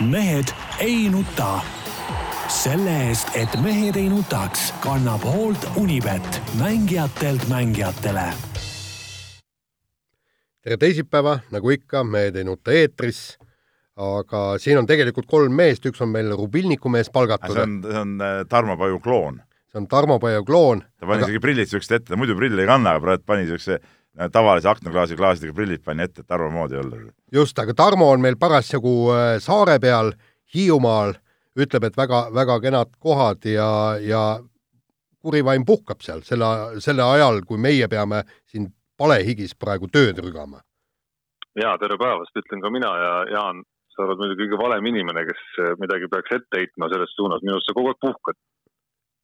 mehed ei nuta. selle eest, et mehed ei nutaks, kannab hoolt Unibet, mängijatelt mängijatele. tere teisipäeva, nagu ikka, Mehed ei nuta eetris. aga siin on tegelikult kolm meest, üks on meil Rubilniku mees palgatud. see on, see on äh, Tarmo Paju kloon. see on Tarmo Paju kloon. ta pani isegi aga... prillid siuksed ette, muidu prille ei kanna, aga praegu pani siukse tavalise aknaklaasi klaasidega prillid pani ette, et Tarmo moodi olla. just, aga Tarmo on meil parasjagu äh, saare peal Hiiumaal, ütleb, et väga-väga kenad kohad ja, ja kurivaim puhkab seal selle, selle ajal, kui meie peame siin palehigis praegu tööd rügama. ja tere päevast, ütlen ka mina ja Jaan, sa oled muidugi kõige valem inimene, kes midagi peaks ette heitma selles suunas, minu arust sa kogu aeg puhkad.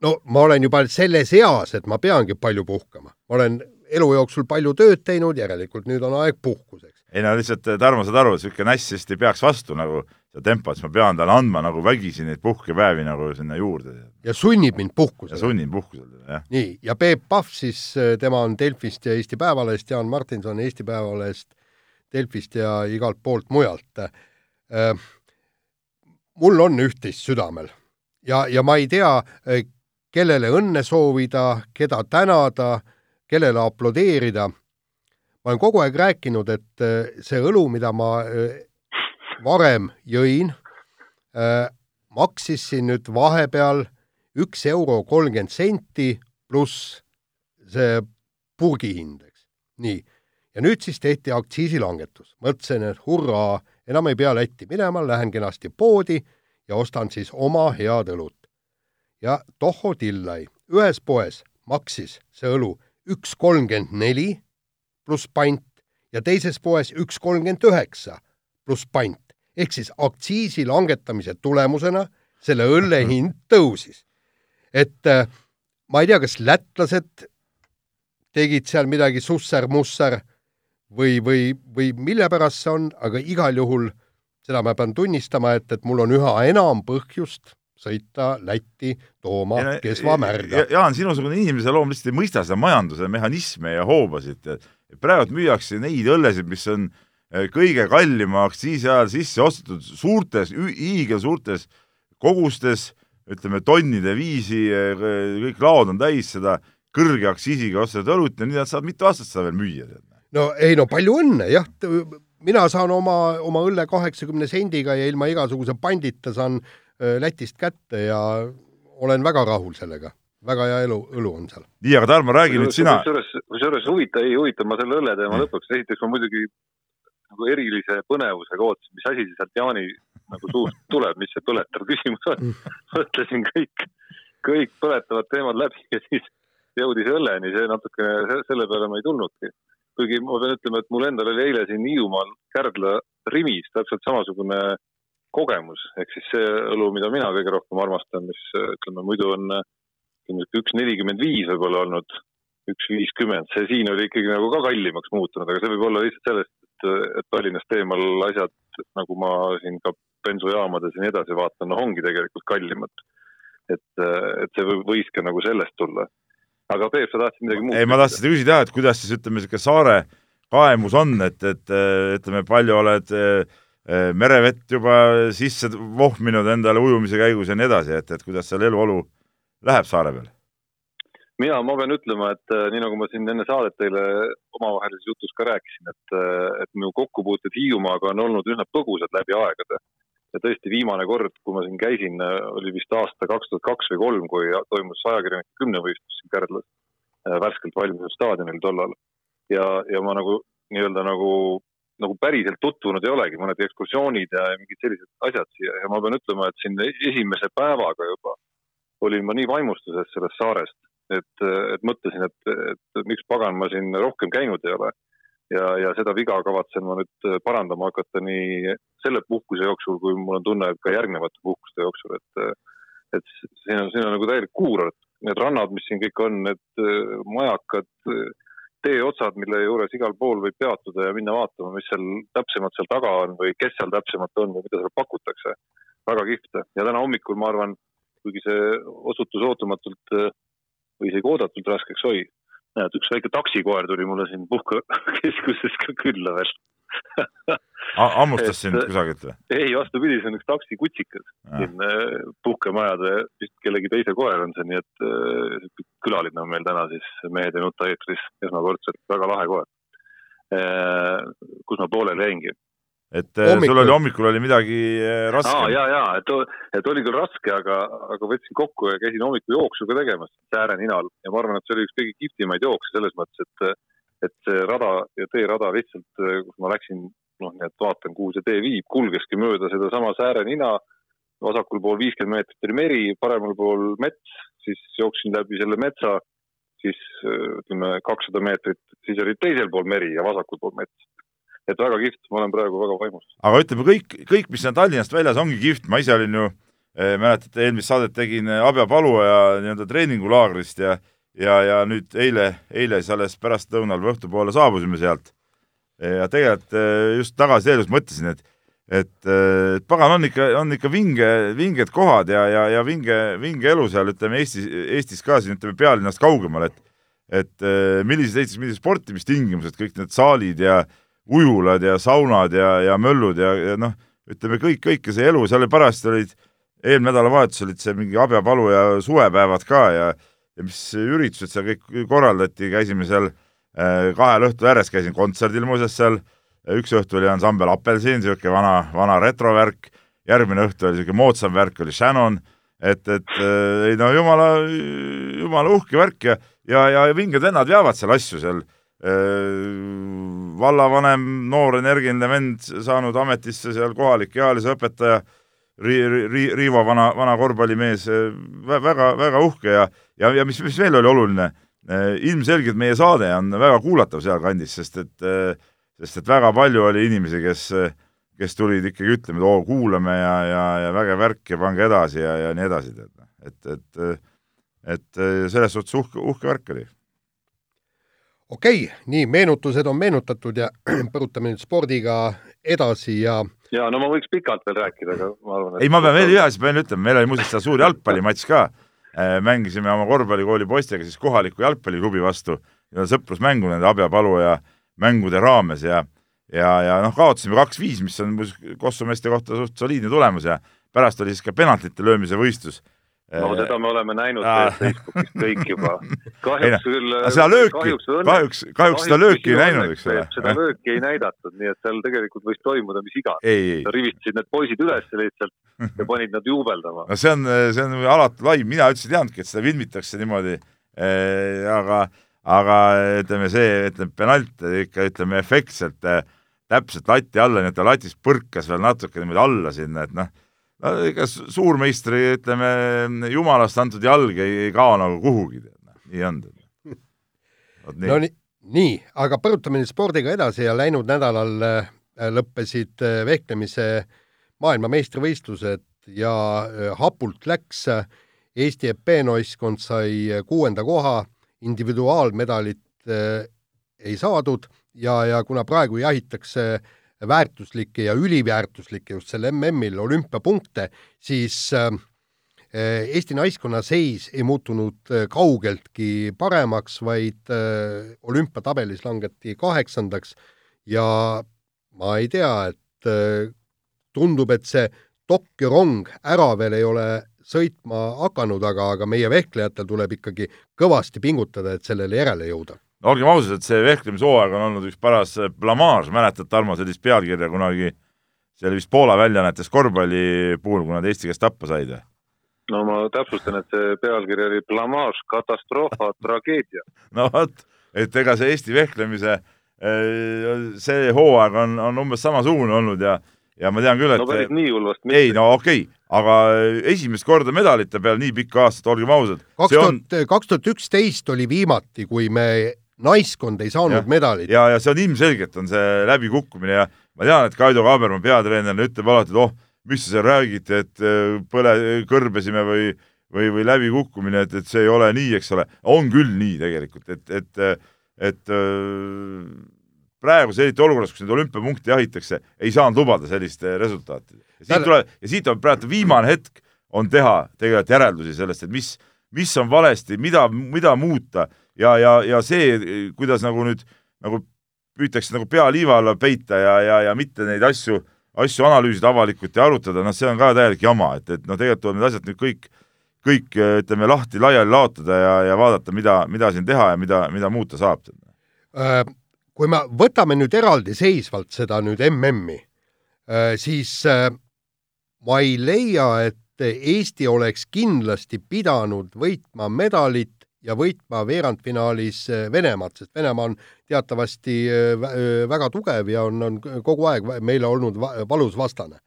no ma olen juba selles eas, et ma peangi palju puhkama, ma olen elu jooksul palju tööd teinud, järelikult nüüd on aeg puhkuseks. ei no lihtsalt, Tarmo, saad aru, niisugune näss vist ei peaks vastu nagu seda tempot, siis ma pean talle andma nagu vägisi neid puhkepäevi nagu sinna juurde. ja sunnib mind puhkusele. sunnib puhkusele, jah. nii, ja Peep Pahv siis, äh, tema on Delfist ja Eesti Päevalehest, Jaan Martinson Eesti Päevalehest, Delfist ja igalt poolt mujalt äh,. mul on üht-teist südamel ja, ja ma ei tea, kellele õnne soovida, keda tänada, kellele aplodeerida. ma olen kogu aeg rääkinud, et äh, see õlu, mida ma varem jõin äh,, maksis siin nüüd vahepeal üks euro kolmkümmend senti pluss see purgihind, eks. nii, ja nüüd siis tehti aktsiisilangetus. mõtlesin, et hurraa, enam ei pea Lätti minema, lähen kenasti poodi ja ostan siis oma head õlut. ja tohho tillai, ühes poes maksis see õlu üks kolmkümmend neli pluss pant ja teises poes üks kolmkümmend üheksa pluss pant ehk siis aktsiisi langetamise tulemusena selle õlle mhm. hind tõusis. et äh, ma ei tea, kas lätlased tegid seal midagi susser-musser või, või, või mille pärast see on, aga igal juhul seda ma pean tunnistama, et, et mul on üha enam põhjust sõita Lätti tooma ja, kesva märga ja,. Jaan, sinusugune inimese loom lihtsalt ei mõista seda majanduse mehhanisme ja hoobasid. praegu müüakse neid õllesid, mis on äh, Eh, kõige kallima aktsiisi ajal sisse ostetud suurtes, hiigelsuurtes kogustes, ütleme tonnide viisi, eh, kõik laod on täis seda kõrge aktsiisiga ostetud õlut ja nii nad saavad mitu aastat seda veel müüa. no ei no palju õnne, jah, mina saan oma, oma õlle kaheksakümne sendiga ja ilma igasuguse pandita saan eh, Lätist kätte ja olen väga rahul sellega väga hea elu, õlu on seal. nii, aga Tarmo, räägi nüüd sina. kusjuures, kusjuures huvita, ei huvita ma selle õlle teema lõpuks, esiteks ma muidugi nagu erilise põnevusega ootasin, mis asi see sealt Jaani nagu suust tuleb, mis see põletav küsimus on. mõtlesin kõik, kõik põletavad teemad läbi ja siis jõudis õlleni, see natukene, selle peale ma ei tulnudki. kuigi ma pean ütlema, et mul endal oli eile siin Hiiumaal Kärdla Rimis täpselt samasugune kogemus, ehk siis see õlu, mida mina kõige rohkem armastan, mis ütleme muidu on üks nelikümmend viis võib-olla olnud, üks viiskümmend, see siin oli ikkagi nagu ka kallimaks muutunud, aga see võib olla lihtsalt sellest, et, et Tallinnast eemal asjad, nagu ma siin ka bensujaamades ja nii edasi vaatan, noh, ongi tegelikult kallimad. et, et see võiski nagu sellest tulla. aga Peep, sa tahtsid midagi muud? ei, ma tahtsin küsida jah, et kuidas siis ütleme, niisugune saare kaemus on, et, et ütleme, palju oled äh, merevett juba sisse vohminud endale ujumise käigus ja nii edasi, et, et kuidas seal eluolu läheb saare peal? mina, ma pean ütlema, et äh, nii nagu ma siin enne saadet teile omavahelises jutus ka rääkisin, et, äh, et minu kokkupuuted Hiiumaaga on olnud üsna põgusad läbi aegade. ja tõesti, viimane kord, kui ma siin käisin, äh, oli vist aasta kaks tuhat kaks või kolm, kui toimus ajakirjanike kümnevõistlus siin Kärdlas, värskelt valminud staadionil tollal. ja, ja ma nagu nii-öelda nagu, nagu päriselt tutvunud ei olegi, mõned ekskursioonid ja mingid sellised asjad siia ja ma pean ütlema, et siin esimese päevaga juba olin ma nii vaimustuses sellest saarest, et, et mõtlesin, et, et miks pagan ma siin rohkem käinud ei ole. ja, ja seda viga kavatsen ma nüüd parandama hakata nii selle puhkuse jooksul, kui mul on tunne, et ka järgnevate puhkuste jooksul, et, et siin on, siin on nagu täielik kuurort. Need rannad, mis siin kõik on, need majakad, teeotsad, mille juures igal pool võib peatuda ja minna vaatama, mis seal täpsemalt seal taga on või kes seal täpsemalt on või mida seal pakutakse. väga kihvt ja täna hommikul ma arvan, kuigi see osutus ootamatult või isegi oodatult raskeks, oi, näed, üks väike taksikoer tuli mulle siin puhkekeskuses ka külla veel. hammustas sind kusagilt või? ei, vastupidi, see on üks taksikutsikas siin äh, puhkemajade, vist kellegi teise koer on see, nii et äh, külaline on meil täna siis Mehed ei nuta eetris esmakordselt, väga lahe koer äh,. kus ma pooleli jäingi? et äh, hommikul. sul oli hommikul oli midagi äh, raske? ja, ja, et, et oli küll raske, aga, aga võtsin kokku ja käisin hommikul jooksu ka tegemas sääreninal ja ma arvan, et see oli üks kõige kihvtimaid jookse selles mõttes, et et see rada ja teerada lihtsalt, kus ma läksin noh, nii et vaatan, kuhu see tee viib, kulgeski mööda sedasama säärenina, vasakul pool viiskümmend meetrit oli meri, paremal pool mets, siis jooksin läbi selle metsa, siis ütleme kakssada meetrit, siis oli teisel pool meri ja vasakul pool mets. et väga kihvt, ma olen praegu väga vaimus. aga ütleme, kõik, kõik, mis on Tallinnast väljas, ongi kihvt, ma ise olin ju eh, mäletate, eelmist saadet tegin Abja Paluoja nii-öelda treeningulaagrist ja ja, ja nüüd eile, eile siis alles pärastlõunal või õhtupoole saabusime sealt. Ja tegelikult eh, just tagasi eeldus mõtlesin, et et, eh, et pagan, on ikka, on ikka vinge, vinged kohad ja, ja, ja vinge, vinge elu seal, ütleme Eestis, Eestis ka siin, ütleme pealinnast kaugemal, et et eh, millised Eestis, millised sportimistingimused, kõik need saalid ja ujulad ja saunad ja, ja möllud ja, ja noh, ütleme kõik, kõik see elu, seal parajasti olid, eelmine nädalavahetus olid see mingi Abjapalu ja suvepäevad ka ja ja mis üritused seal kõik korraldati, käisime seal äh, kahel õhtul järjest käisin kontserdil muuseas seal, üks õhtu oli ansambel Apelsin, niisugune vana, vana retrovärk, järgmine õhtu oli niisugune moodsam värk, oli Shannon, et, et äh, ei no jumala, jumala uhke värk ja, ja, ja vinged vennad veavad seal asju seal. Äh, vallavanem, noor energiline vend, saanud ametisse seal kohalik ealise õpetaja Ri-, Ri-, Riivo vana, vana korvpallimees, väga, väga uhke ja, ja, ja mis, mis veel oli oluline Äh, ilmselgelt meie saade on väga kuulatav sealkandis, sest et, äh, sest et väga palju oli inimesi, kes, kes tulid ikkagi ütlema, et oo, kuulame ja, ja, ja vägev värk ja pange edasi ja, ja nii edasi, tead. et, et, et selles suhtes uhke, uhke värk oli. okei okay,, nii, meenutused on meenutatud ja põrutame nüüd spordiga edasi ja ja no ma võiks pikalt veel rääkida, aga ma arvan, et ei, ma pean veel ühe asja pean ütlema, meil oli muuseas seal suur jalgpallimatš ka mängisime oma korvpallikooli poistega siis kohaliku jalgpalliklubi vastu. Ja sõprusmängu nende Abja Paluoja mängude raames ja ja, ja noh, kaotasime kaks-viis, mis on Kossu meeste kohta suht soliidne tulemus ja pärast oli siis ka penaltite löömise võistlus no äh, seda me oleme näinud Facebookis kõik juba. kahjuks küll. seda lööki, kahjuks, kahjuks seda lööki ei näinud, eks ole. seda lööki ei näidatud, nii et seal tegelikult võis toimuda mis iganes. rivistasid need poisid üles lihtsalt ja panid nad juubeldama. no see on, see on alatu laim, mina üldse ei teadnudki, et seda filmitakse niimoodi eh,. aga, aga ütleme see, ütleme penalt ikka ütleme efektselt eh, täpselt lati alla, nii et ta latist põrkas veel natuke niimoodi alla sinna, et noh no ega suurmeistri, ütleme, jumalast antud jalg ei, ei kao nagu kuhugi, noh, nii on. no nii, nii, aga põrutame nüüd spordiga edasi ja läinud nädalal äh, lõppesid äh, vehklemise maailmameistrivõistlused ja äh, hapult läks, Eesti EP-naiskond sai kuuenda koha, individuaalmedalit ei saadud ja, ja kuna praegu jahitakse äh, väärtuslikke ja üliväärtuslikke just sel MM-il olümpiapunkte, siis äh, Eesti naiskonna seis ei muutunud äh, kaugeltki paremaks, vaid äh, olümpiatabelis langeti kaheksandaks ja ma ei tea, et tundub, et see Tokyo rong ära veel ei ole sõitma hakanud, aga, aga meie vehklejatel tuleb ikkagi kõvasti pingutada, et sellele järele jõuda olgem ausad, et see vehklemishooaeg on olnud üks paras blamaaž, mäletad, Tarmo, sellist pealkirja kunagi, see oli vist Poola väljaannetes korvpalli puhul, kui nad Eesti käest tappa said või? no ma täpsustan, et see pealkiri oli blamaaž, katastroofa, tragöödia. no vot, et ega see Eesti vehklemise eh, see hooaeg on, on umbes samasugune olnud ja ja ma tean küll, et no päris nii hull vast mitte. ei, no okei okay., aga esimest korda medalite peal nii pikka aastat, olgem ausad. kaks tuhat, kaks tuhat üksteist oli viimati, kui me naiskond ei saanud ja, medalit. ja, ja see on ilmselgelt on see läbikukkumine ja ma tean, et Kaido Kaaberma peatreenerina ütleb alati, et oh, mis te seal räägite, et äh, põle, kõrbesime või, või, või läbikukkumine, et, et see ei ole nii, eks ole. on küll nii tegelikult, et, et, et äh, praeguses eriti olukorras, kus neid olümpiapunkte jahitakse, ei saanud lubada sellist äh, resultaati. ja siit tuleb, ja siit on praegu viimane hetk, on teha tegelikult järeldusi sellest, et mis, mis on valesti, mida, mida muuta ja, ja, ja see, kuidas nagu nüüd nagu püütakse nagu pea liiva alla peita ja, ja, ja mitte neid asju, asju analüüsida avalikult ja arutada, noh, see on ka täielik jama, et, et noh, tegelikult tuleb need asjad nüüd kõik, kõik ütleme lahti laiali laotada ja, ja vaadata, mida, mida siin teha ja mida, mida muuta saab. Äh, kui me võtame nüüd eraldiseisvalt seda nüüd MM-i, äh, siis äh, ma ei leia, et Eesti oleks kindlasti pidanud võitma medalit ja võitma veerandfinaalis äh, Venemaad, sest Venemaa on teatavasti äh, äh, väga tugev ja on, on kogu aeg meile olnud valus vastane.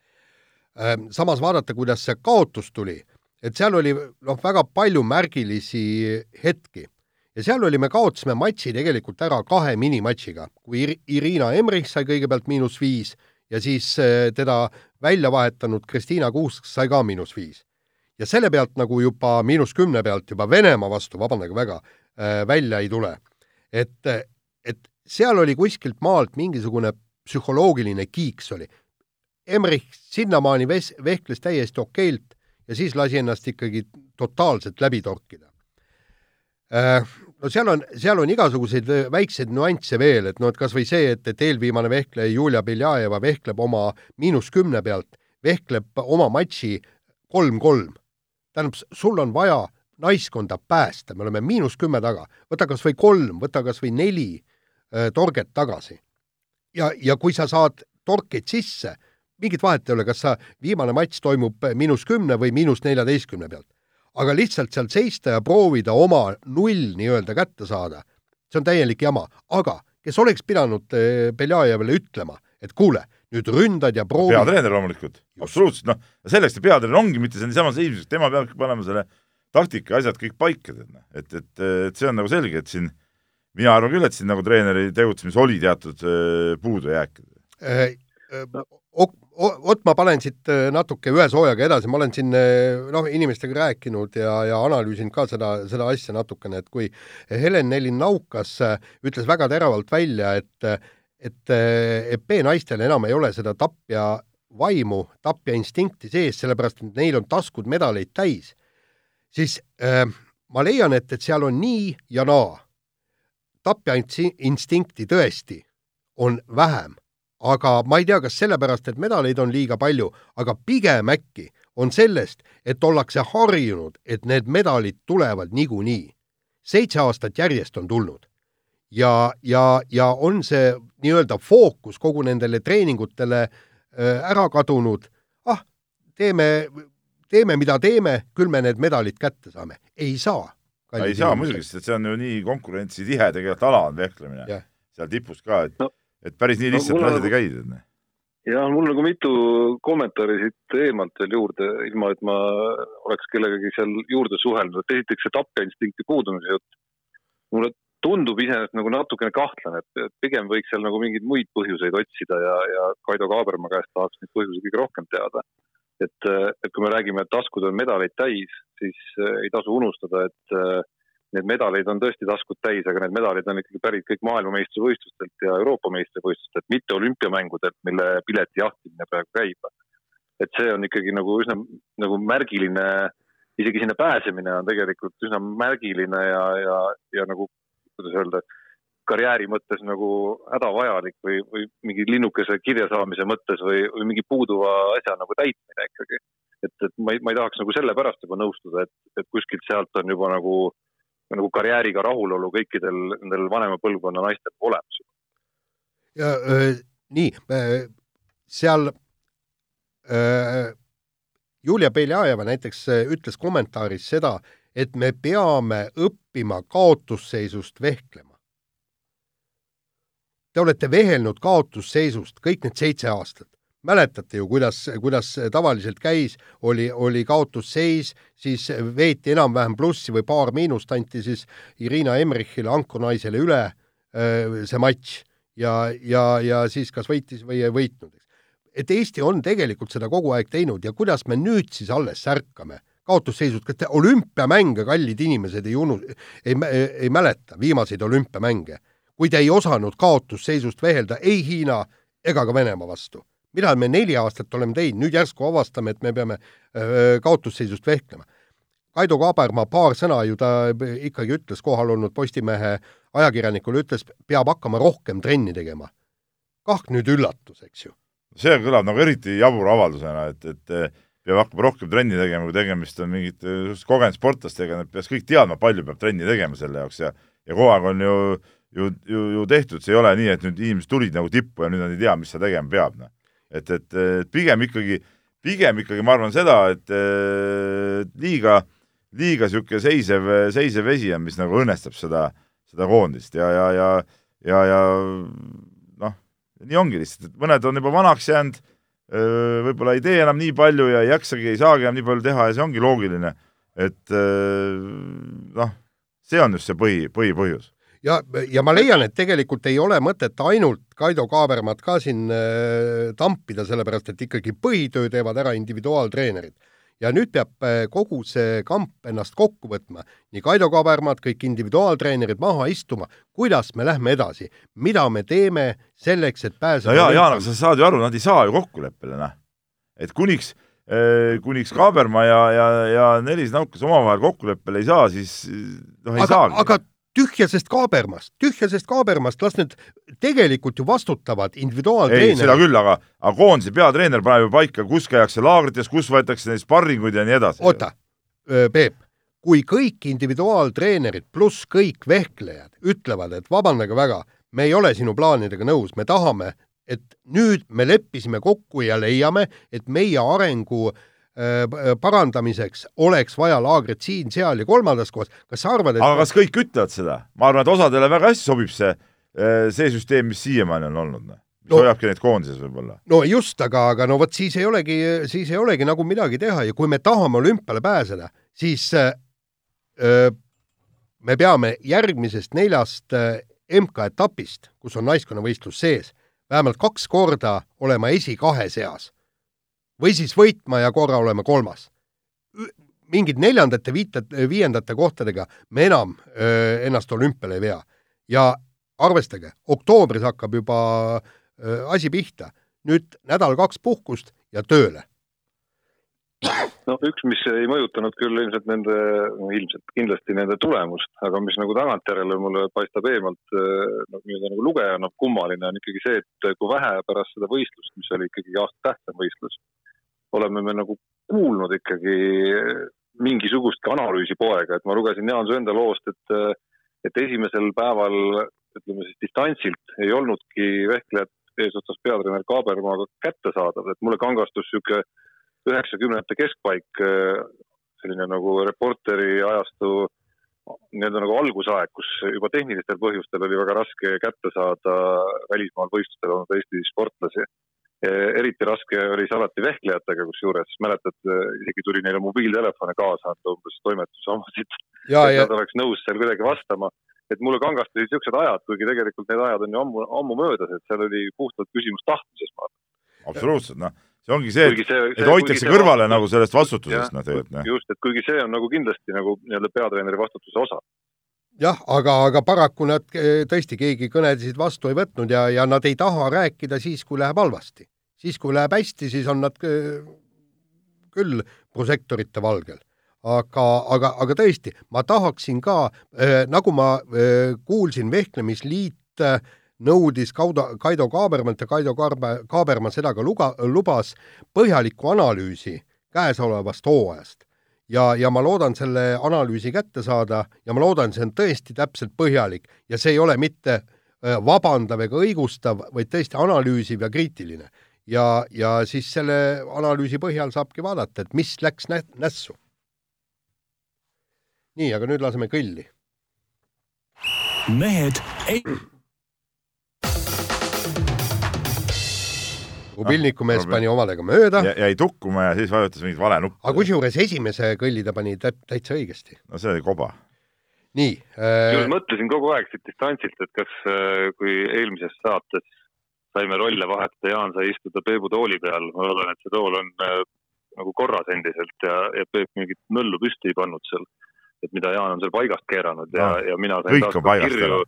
Ähm, samas vaadata, kuidas see kaotus tuli, et seal oli noh, väga palju märgilisi hetki. Ja seal oli, me kaotasime matši tegelikult ära kahe minimatšiga, kui Irina Emrich sai kõigepealt miinus viis ja siis teda välja vahetanud Kristiina Kuusk sai ka miinus viis ja selle pealt nagu juba miinus kümne pealt juba Venemaa vastu, vabandage väga, äh, välja ei tule. et, et seal oli kuskilt maalt mingisugune psühholoogiline kiiks oli. Emmerich sinnamaani ves-, vehkles täiesti okeilt ja siis lasi ennast ikkagi totaalselt läbi torkida. Äh, no seal on, seal on igasuguseid väikseid nüansse veel, et noh, et kas või see, et, et eelviimane vehkleja Julia Beljajeva vehkleb oma miinus kümne pealt, vehkleb oma matši kolm-kolm tähendab, sul on vaja naiskonda päästa, me oleme miinus kümme taga, võta kas või kolm, võta kas või neli äh, torget tagasi. ja, ja kui sa saad torkeid sisse, mingit vahet ei ole, kas sa, viimane matš toimub miinus kümne või miinus neljateistkümne pealt. aga lihtsalt seal seista ja proovida oma null nii-öelda kätte saada, see on täielik jama, aga kes oleks pidanud äh, Beljajevile ütlema, et kuule nüüd ründad ja proovid. peatreener loomulikult, absoluutselt, noh, selleks see peatreener ongi, mitte see niisama seismiseks, tema peabki panema selle taktika ja asjad kõik paika, tead noh, et, et, et see on nagu selge, et siin mina arvan küll, et siin nagu treeneri tegutsemises oli teatud äh, puudujääke äh,. Äh, vot ma panen siit natuke ühe soojaga edasi, ma olen siin noh, inimestega rääkinud ja, ja analüüsinud ka seda, seda asja natukene, et kui Helen Nelin-Naukas ütles väga teravalt välja, et et, et B-naistel enam ei ole seda tapja vaimu, tapja instinkti sees, sellepärast et neil on taskud medaleid täis, siis äh, ma leian, et, et seal on nii ja naa. tapja instinkti tõesti on vähem, aga ma ei tea, kas sellepärast, et medaleid on liiga palju, aga pigem äkki on sellest, et ollakse harjunud, et need medalid tulevad niikuinii. seitse aastat järjest on tulnud ja, ja, ja on see nii-öelda fookus kogu nendele treeningutele äh, ära kadunud, ah, teeme, teeme, mida teeme, küll me need medalid kätte saame. ei saa. ei saa muidugi, sest see on ju nii konkurentsitihe tegelikult ala on vehklemine yeah. seal tipus ka, et no,, et päris nii lihtsalt no, asjad ei käi. ja mul nagu mitu kommentaari siit eemalt veel juurde, ilma et ma oleks kellegagi seal juurde suhelnud, et esiteks see tapjainstinkti puudumise jutt. mulle tundub iseenesest nagu natukene kahtlane, et pigem võiks seal nagu mingeid muid põhjuseid otsida ja, ja Kaido Kaaberma käest tahaks neid põhjusi kõige rohkem teada. et, et kui me räägime, et taskud on medaleid täis, siis äh, ei tasu unustada, et äh, need medaleid on tõesti taskud täis, aga need medalid on ikkagi pärit kõik maailmameistrivõistlustelt ja Euroopa meistrivõistlustelt, mitte olümpiamängudelt, mille pileti jahtimine praegu käib. et see on ikkagi nagu üsna nagu märgiline, isegi sinna pääsemine on tegelikult üsna märgiline ja, ja, ja nagu kuidas öelda, karjääri mõttes nagu hädavajalik või, või mingi linnukese kirja saamise mõttes või, või mingi puuduva asja nagu täitmine ikkagi. et, et ma ei, ma ei tahaks nagu sellepärast juba nõustuda, et, et kuskilt sealt on juba nagu, nagu karjääriga rahulolu kõikidel nendel vanema põlvkonna naistel olemas. ja äh, nii seal äh, Julia Beljajeva näiteks ütles kommentaaris seda, et me peame õppima kaotusseisust vehklema. Te olete vehelnud kaotusseisust kõik need seitse aastat. mäletate ju, kuidas, kuidas tavaliselt käis, oli, oli kaotusseis, siis veeti enam-vähem plussi või paar miinust anti siis Irina Emrichile, ankurnaisele üle see matš ja, ja, ja siis kas võitis või ei võitnud. et Eesti on tegelikult seda kogu aeg teinud ja kuidas me nüüd siis alles ärkame kaotusseisud, kas te olümpiamänge, kallid inimesed, ei unu-, ei, ei, mäleta, viimaseid olümpiamänge, kui te ei osanud kaotusseisust vehelda ei Hiina ega ka Venemaa vastu. mida me neli aastat oleme teinud, nüüd järsku avastame, et me peame öö, kaotusseisust vehklema. Kaido Kaabermaa paar sõna ju ta ikkagi ütles kohal olnud Postimehe ajakirjanikule ütles, peab hakkama rohkem trenni tegema. kah nüüd üllatus, eks ju. see kõlab nagu eriti jabura avaldusena, et, et peab hakkama rohkem trenni tegema, kui tegemist on mingite kogenud sportlastega, nad peaks kõik teadma, palju peab trenni tegema selle jaoks ja ja kogu aeg on ju, ju, ju, ju tehtud, see ei ole nii, et nüüd inimesed tulid nagu tippu ja nüüd nad ei tea, mis seal tegema peab, noh. et, et, et pigem ikkagi, pigem ikkagi ma arvan seda, et liiga, liiga niisugune seisev, seisev vesi on, mis nagu õnnestab seda, seda koondist ja, ja, ja ja, ja noh, nii ongi lihtsalt, et mõned on juba vanaks jäänud võib-olla ei tee enam nii palju ja ei jaksagi, ei saagi enam nii palju teha ja see ongi loogiline. et noh, see on just see põhi, põhipõhjus. ja, ja ma leian, et tegelikult ei ole mõtet ainult Kaido Kaabermat ka siin äh, tampida, sellepärast et ikkagi põhitöö teevad ära individuaaltreenerid ja nüüd peab äh, kogu see kamp ennast kokku võtma, nii Kaido Kabermad, kõik individuaaltreenerid maha istuma, kuidas me lähme edasi, mida me teeme selleks, et pääseda no jaa, Jaan, aga sa saad ju aru, nad ei saa ju kokkuleppele, noh. et kuniks, äh, kuniks Kaaberma ja, ja, ja Nelis Naukas omavahel kokkuleppele ei saa, siis noh, ei aga, saagi. aga tühjasest kaabermast, tühjasest kaabermast, las need tegelikult ju vastutavad individuaaltreenerid. ei, seda küll, aga, aga koondise peatreener paneb ju paika, kus käiakse laagrites, kus võetakse neid sparringuid ja nii edasi. oota, Peep, kui kõik individuaaltreenerid pluss kõik vehklejad ütlevad, et vabandage väga, me ei ole sinu plaanidega nõus, me tahame, et nüüd me leppisime kokku ja leiame, et meie arengu äh, parandamiseks oleks vaja laagrit siin, seal ja kolmandas kohas, kas sa arvad, et aga kas kõik ütlevad seda? ma arvan, et osadele väga hästi sobib see, äh, see süsteem, mis siiamaani on olnud, noh. no, hoiabki neid koondises võib-olla. no just, aga, aga no vot siis ei olegi, siis ei olegi nagu midagi teha ja kui me tahame olümpiale pääseda, siis öö, äh, me peame järgmisest neljast MK-etapist, kus on naiskonnavõistlus sees, vähemalt kaks korda olema esikahe seas või siis võitma ja korra olema kolmas. mingid neljandate, viitate, viiendate kohtadega me enam öö, ennast olümpiale ei vea. ja arvestage, oktoobris hakkab juba öö, asi pihta. nüüd nädal-kaks puhkust ja tööle no üks, mis ei mõjutanud küll ilmselt nende, no ilmselt kindlasti nende tulemust, aga mis nagu tagantjärele mulle paistab eemalt no, nii-öelda nagu lugejana noh, kummaline on ikkagi see, et kui vähe pärast seda võistlust, mis oli ikkagi aasta tähtsam võistlus, oleme me nagu kuulnud ikkagi mingisugustki analüüsi poega, et ma lugesin Jaan Söönda loost, et, et esimesel päeval, ütleme siis distantsilt ei olnudki vehklejad eesotsas peatreener Kaabermaaga kättesaadav, et mulle kangastus niisugune üheksakümnendate keskpaik, selline nagu reporteri ajastu nii-öelda nagu algusaeg, kus juba tehnilistel põhjustel oli väga raske kätte saada välismaal võistlustel olnud Eesti sportlasi eriti raske oli see alati vehklejatega, kusjuures mäletad, isegi tuli neile mobiiltelefone kaasa anda umbes toimetuse omasid. et nad oleks nõus seal kuidagi vastama. et mulle kangastasid niisugused ajad, kuigi tegelikult need ajad on ju ammu, ammu möödas, et seal oli puhtalt küsimus tahtmises, ma arvan. absoluutselt, noh, see ongi see, et, see, et hoitakse kõrvale see, nagu sellest vastutusest, noh, tegelikult. Noh. just, et kuigi see on nagu kindlasti nagu nii-öelda peatreeneri vastutuse osa jah, aga, aga paraku nad eh, tõesti, keegi kõnesid vastu ei võtnud ja, ja nad ei taha rääkida siis, kui läheb halvasti. siis, kui läheb hästi, siis on nad eh, küll prožektorite valgel. aga, aga, aga tõesti, ma tahaksin ka äh,, nagu ma kuulsin, Vehklemisliit nõudis Kaudo, Kaido Kaabermalt ja Kaido Kaarbe, Kaaberma seda ka luga, lubas põhjalikku analüüsi käesolevast hooajast ja, ja ma loodan selle analüüsi kätte saada ja ma loodan, see on tõesti täpselt põhjalik ja see ei ole mitte äh, vabandav ega õigustav, vaid tõesti analüüsiv ja kriitiline. ja, ja siis selle analüüsi põhjal saabki vaadata, et mis läks nä nässu. nii, aga nüüd laseme kõlli. mehed ei mobiilnikumees no, pani omadega mööda. jäi tukkuma ja siis vajutas mingit vale nuppu. aga kusjuures esimese kõlli ta pani täitsa õigesti. no see oli koba. nii äh.... mõtlesin kogu aeg siit distantsilt, et kas, äh, kui eelmises saates saime rolle vahetada, Jaan sai istuda Peebu tooli peal, ma loodan, et see tool on äh, nagu korras endiselt ja, ja Peep mingit möllu püsti ei pannud seal. et mida Jaan on seal paigast keeranud ja no,, ja mina sain taas kirju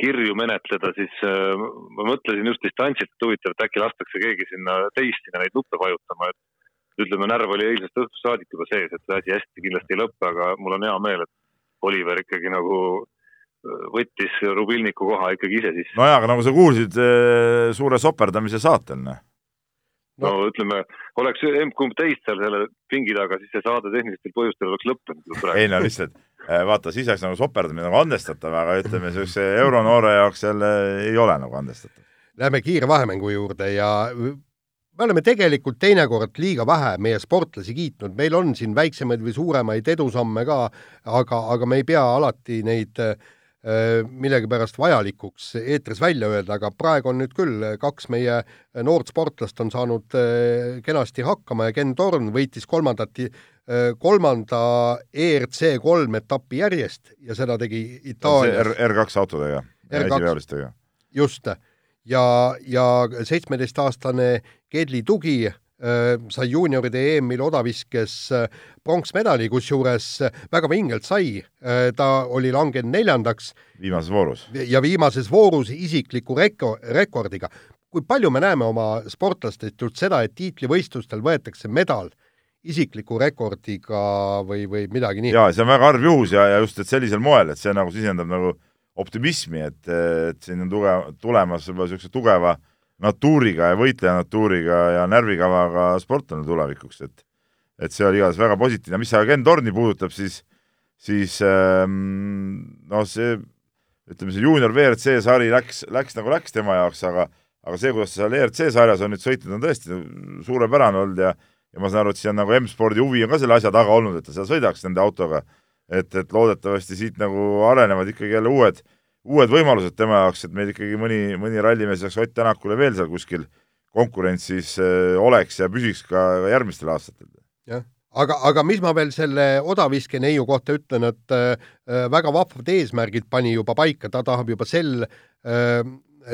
kirju menetleda, siis äh, ma mõtlesin just distantsilt, et huvitav, et äkki lastakse keegi sinna teist sinna neid nuppe vajutama, et ütleme, närv oli eilsest õhtust saadik juba sees, et see asi hästi kindlasti ei lõpe, aga mul on hea meel, et Oliver ikkagi nagu võttis Rubilniku koha ikkagi ise sisse. nojah, aga nagu sa kuulsid suure soperdamise saatel, noh no, no ütleme, oleks emb-kumb teist seal selle pingi taga, siis see saade tehnilistel põhjustel oleks lõppenud. ei no lihtsalt vaata, siis oleks nagu soperdamine nagu andestatav, aga ütleme, niisuguse euronoore jaoks jälle ei ole nagu andestatav. Läheme kiire vahemängu juurde ja me oleme tegelikult teinekord liiga vähe meie sportlasi kiitnud, meil on siin väiksemaid või suuremaid edusamme ka, aga, aga me ei pea alati neid äh, Äh, millegipärast vajalikuks eetris välja öelda, aga praegu on nüüd küll kaks meie noort sportlast on saanud äh, kenasti hakkama ja Ken Torn võitis kolmandat, äh, kolmanda ERC kolm etappi järjest ja seda tegi Itaalias. R2 autodega, esiveolistega. just, ja, ja seitsmeteistaastane Kedli Tugi Äh, sai juunioride EM-il odaviskes äh, pronksmedali, kusjuures äh, väga vingelt sai, ta oli langenud neljandaks. viimases voorus. ja viimases voorus isikliku reko-, rekordiga. kui palju me näeme oma sportlastest just seda, et tiitlivõistlustel võetakse medal isikliku rekordiga või, või midagi nii? jaa, see on väga harv juhus ja, ja just, et sellisel moel, et see nagu sisendab nagu optimismi, et, et siin on tugev, tulemas juba niisuguse tugeva äh, natuuriga ja võitleja natuuriga ja närvikavaga sportlane tulevikuks, et et see oli igatahes väga positiivne, mis aga Ken Torni puudutab, siis siis ähm, noh, see ütleme, see juunior WRC sari läks, läks nagu läks tema jaoks, aga aga see, kuidas seal ERC sarjas on nüüd sõitnud, on tõesti suurepärane olnud ja ja ma saan aru, et siin on nagu M-spordi huvi on ka selle asja taga olnud, et ta seal sõidaks nende autoga. et, et loodetavasti siit nagu arenevad ikkagi jälle uued uued võimalused tema jaoks, et meil ikkagi mõni, mõni rallimees lisaks Ott Tänakule veel seal kuskil konkurentsis äh, oleks ja püsiks ka järgmistel aastatel. jah, aga, aga mis ma veel selle odaviske neiu kohta ütlen, et äh, väga vahvad eesmärgid pani juba paika, ta tahab juba sel äh,,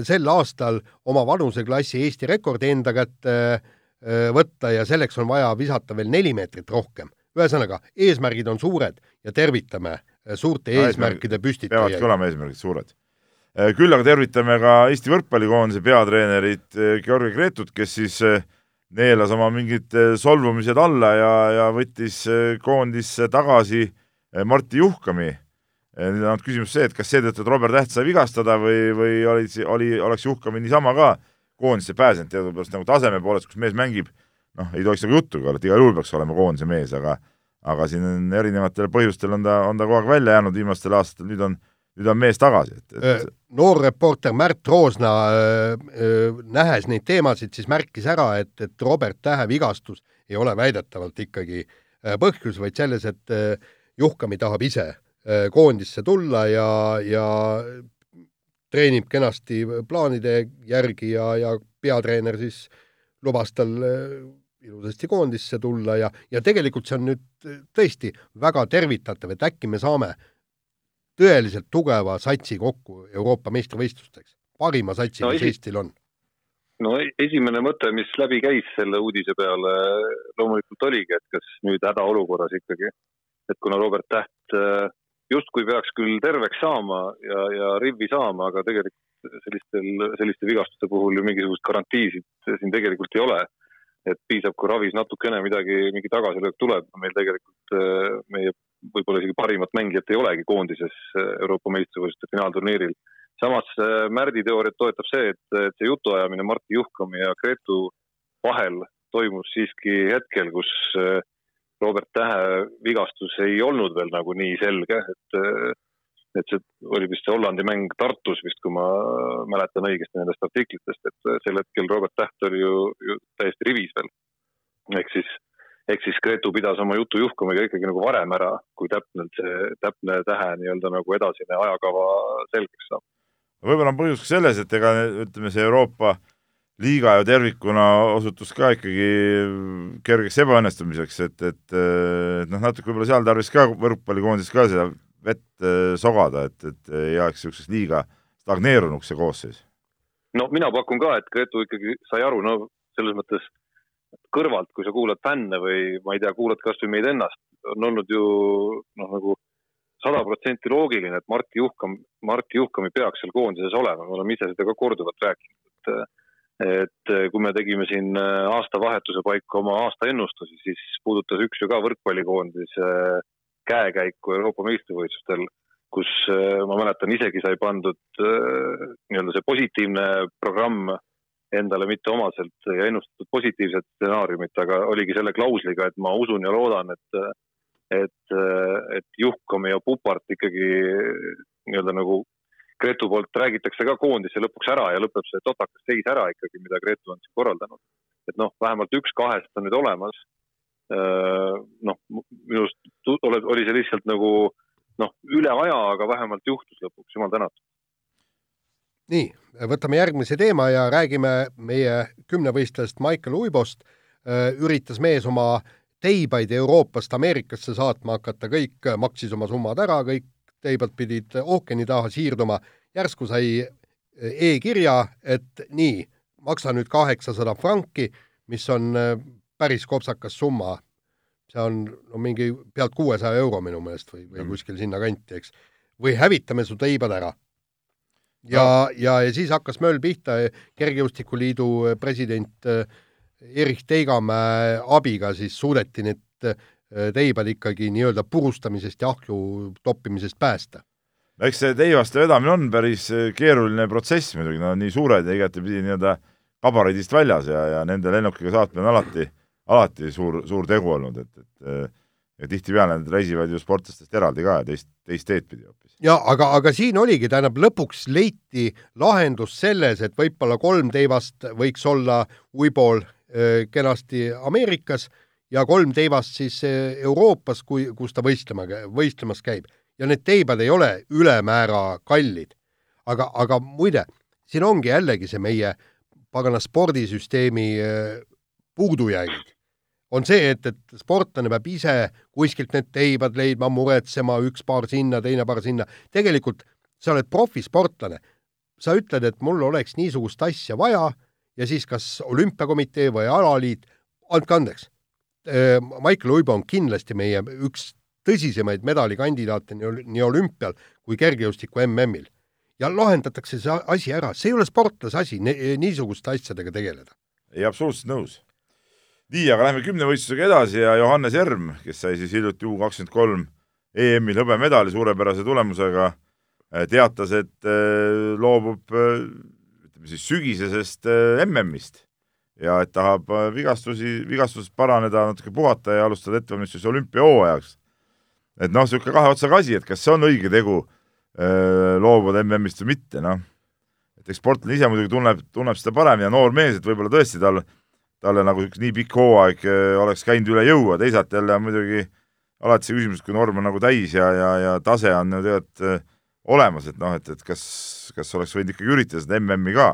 sel aastal oma vanuseklassi Eesti rekordi enda kätte äh, võtta ja selleks on vaja visata veel neli meetrit rohkem. ühesõnaga, eesmärgid on suured ja tervitame äh, suurte eesmärkide püstitajaid. peavadki olema eesmärgid suured. Äh, küll aga tervitame ka Eesti võrkpallikoondise peatreenerit äh, Georgi Gretut, kes siis äh, neelas oma mingid solvumised alla ja, ja võttis koondisse tagasi Martti Juhkami. nüüd on küsimus see, et kas seetõttu, et Robert Täht sai vigastada või, või oli, oli, oleks Juhkami niisama ka koondisse pääsenud, teadupärast nagu taseme poolest, kus mees mängib, noh, ei tohiks nagu juttugi olla, et igal juhul peaks olema koondise mees, aga aga siin on erinevatel põhjustel on ta, on ta kogu aeg välja jäänud viimastel aastatel, nüüd on, nüüd on mees tagasi, et, et... noor reporter Märt Roosna nähes neid teemasid, siis märkis ära, et, et Robert Tähe vigastus ei ole väidetavalt ikkagi põhjus, vaid selles, et Juhkami tahab ise koondisse tulla ja, ja treenib kenasti plaanide järgi ja, ja peatreener siis lubas tal ilusasti koondisse tulla ja, ja tegelikult see on nüüd tõesti väga tervitatav, et äkki me saame tõeliselt tugeva satsi kokku Euroopa meistrivõistlusteks, parima satsi no,, mis esi... Eestil on. no e-, esimene mõte, mis läbi käis selle uudise peale, loomulikult oligi, et kas nüüd hädaolukorras ikkagi, et kuna Robert Täht äh, justkui peaks küll terveks saama ja, ja rivvi saama, aga tegelikult sellistel, selliste vigastuste puhul ju mingisugust garantiisid siin tegelikult ei ole et piisab, kui ravis natukene midagi, mingi tagasilöök tuleb, meil tegelikult äh, meie võib-olla isegi parimat mängijat ei olegi koondises äh, Euroopa meistrivõistluste finaalturniiril. samas äh, Märdi teooriat toetab see, et, et see jutuajamine Martti Juhkami ja Gretu vahel toimus siiski hetkel, kus Robert Tähe vigastus ei olnud veel nagu nii selge, et et see oli vist see Hollandi mäng Tartus vist, kui ma mäletan õigesti nendest artiklitest, et sel hetkel Robert Täht oli ju, ju täiesti rivis veel. ehk siis, ehk siis Gretu pidas oma jutu juhkumiga ikkagi nagu varem ära, kui täpselt see, täpne tähe nii-öelda nagu edasine ajakava selgeks saab. võib-olla on põhjus ka selles, et ega ütleme, see Euroopa liiga ju tervikuna osutus ka ikkagi kergeks ebaõnnestumiseks, et, et, et noh, natuke võib-olla seal tarvis ka võrkpallikoondises ka seda vett äh, sogada, et, et ei jääks niisuguseks liiga stagneerunuks see koosseis? no mina pakun ka, et Gretu ikkagi sai aru, no selles mõttes kõrvalt, kui sa kuulad fänne või ma ei tea, kuulad kasvõi meid ennast, on olnud ju noh, nagu sada protsenti loogiline, et Martti Juhkam, Martti Juhkami peaks seal koondises olema, me oleme ise seda ka korduvalt rääkinud, et et kui me tegime siin aastavahetuse paiku oma aastaennustusi, siis puudutas üks ju ka võrkpallikoondise käekäiku Euroopa meistrivõistlustel kus ma mäletan, isegi sai pandud nii-öelda see positiivne programm endale mitte omaselt ja ennustatud positiivset stsenaariumit, aga oligi selle klausliga, et ma usun ja loodan, et et, et Juhkomi ja Pupart ikkagi nii-öelda nagu Gretu poolt räägitakse ka koondise lõpuks ära ja lõpeb see totakas seis ära ikkagi, mida Gretu on siis korraldanud. et noh, vähemalt üks kahest on nüüd olemas. Noh, minu arust oli see lihtsalt nagu noh, üle aja, aga vähemalt juhtus lõpuks, jumal tänatud. nii, võtame järgmise teema ja räägime meie kümnevõistlejast Michael Uibost. üritas mees oma teibaid Euroopast Ameerikasse saatma hakata, kõik maksis oma summad ära, kõik teibad pidid ookeani taha siirduma, järsku sai e-kirja, et nii, maksa nüüd kaheksasada franki, mis on äh, päris kopsakas summa. see on no mingi pealt kuuesaja euro minu meelest või, või mm. kuskil sinnakanti, eks. või hävitame su teibad ära. ja no., ja, ja siis hakkas möll pihta, Kergejõustikuliidu president äh, Erich Teigamäe abiga siis suudeti need äh, teibad ikkagi nii-öelda purustamisest ja ahju toppimisest päästa. eks see teivaste vedamine on päris äh, keeruline protsess muidugi, nad on nii suured ja igatepidi nii-öelda kabariidist väljas ja, ja nende lennukiga saatmine on alati, alati suur, suur tegu olnud, et, et äh, ja tihtipeale nad reisivad ju sportlastest eraldi ka teist, teist teed pidi hoopis. ja aga, aga siin oligi, tähendab, lõpuks leiti lahendus selles, et võib-olla kolm teivast võiks olla Uibol Äh, kenasti Ameerikas ja kolm teivast siis äh, Euroopas, kui, kus ta võistlema, võistlemas käib. ja need teibad ei ole ülemäära kallid. aga, aga muide, siin ongi jällegi see meie pagana spordisüsteemi äh, puudujäägid. On see, et, et sportlane peab ise kuskilt need teibad leidma, muretsema, üks paar sinna, teine paar sinna. tegelikult sa oled profisportlane. sa ütled, et mul oleks niisugust asja vaja ja siis kas olümpiakomitee või alaliit, andke andeks, äh, Michael Uibo on kindlasti meie üks tõsisemaid medalikandidaate nii olümpial kui kergejõustiku MM-il. ja lahendatakse see asi ära, see ei ole sportlase asi niisuguste asjadega tegeleda. ei, absoluutselt nõus. Nii, aga lähme kümnevõistlusega edasi ja Johannes Erm, kes sai siis hiljuti U kakskümmend kolm EM-il hõbemedali suurepärase tulemusega, teatas, et äh, loobub äh, ütleme siis sügisesest äh, MM-ist ja et tahab äh, vigastusi, vigastusest paraneda, natuke puhata ja alustada ettevalmistusi olümpiahooajaks. et noh, niisugune kahe otsaga asi, et kas see on õige tegu äh, loobuda MM-ist või mitte, noh. et eks sportlane ise muidugi tunneb, tunneb seda paremini ja noor mees, et võib-olla tõesti tal, talle nagu nii pikk hooaeg oleks käinud üle jõu, aga teisalt jälle muidugi alati see küsimus, kui norm on nagu täis ja, ja, ja tase on ju tegelikult olemas, et noh, et, et kas, kas oleks võinud ikkagi üritada seda MM-i ka?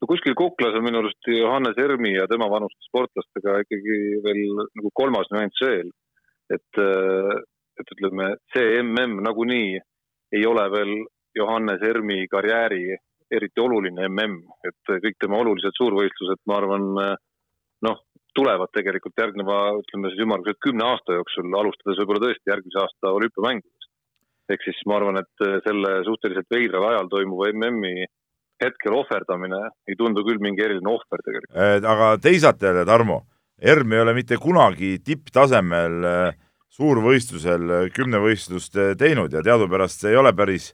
no kuskil kuklas on minu arust Johannes Ermi ja tema vanuste sportlastega ikkagi veel nagu kolmas nüanss veel. et, et ütleme, see MM nagunii ei ole veel Johannes Ermi karjääri eriti oluline MM, et kõik tema olulised suurvõistlused, ma arvan, noh, tulevad tegelikult järgneva, ütleme siis ümmarguselt kümne aasta jooksul, alustades võib-olla tõesti järgmise aasta olümpiamängudest ehk siis ma arvan, et äh, selle suhteliselt veidral ajal toimuva MM-i hetkel ohverdamine ei tundu küll mingi eriline ohver tegelikult. Äh, aga teisalt jälle, Tarmo, ERM ei ole mitte kunagi tipptasemel suurvõistlusel kümnevõistlust teinud ja teadupärast see ei ole päris,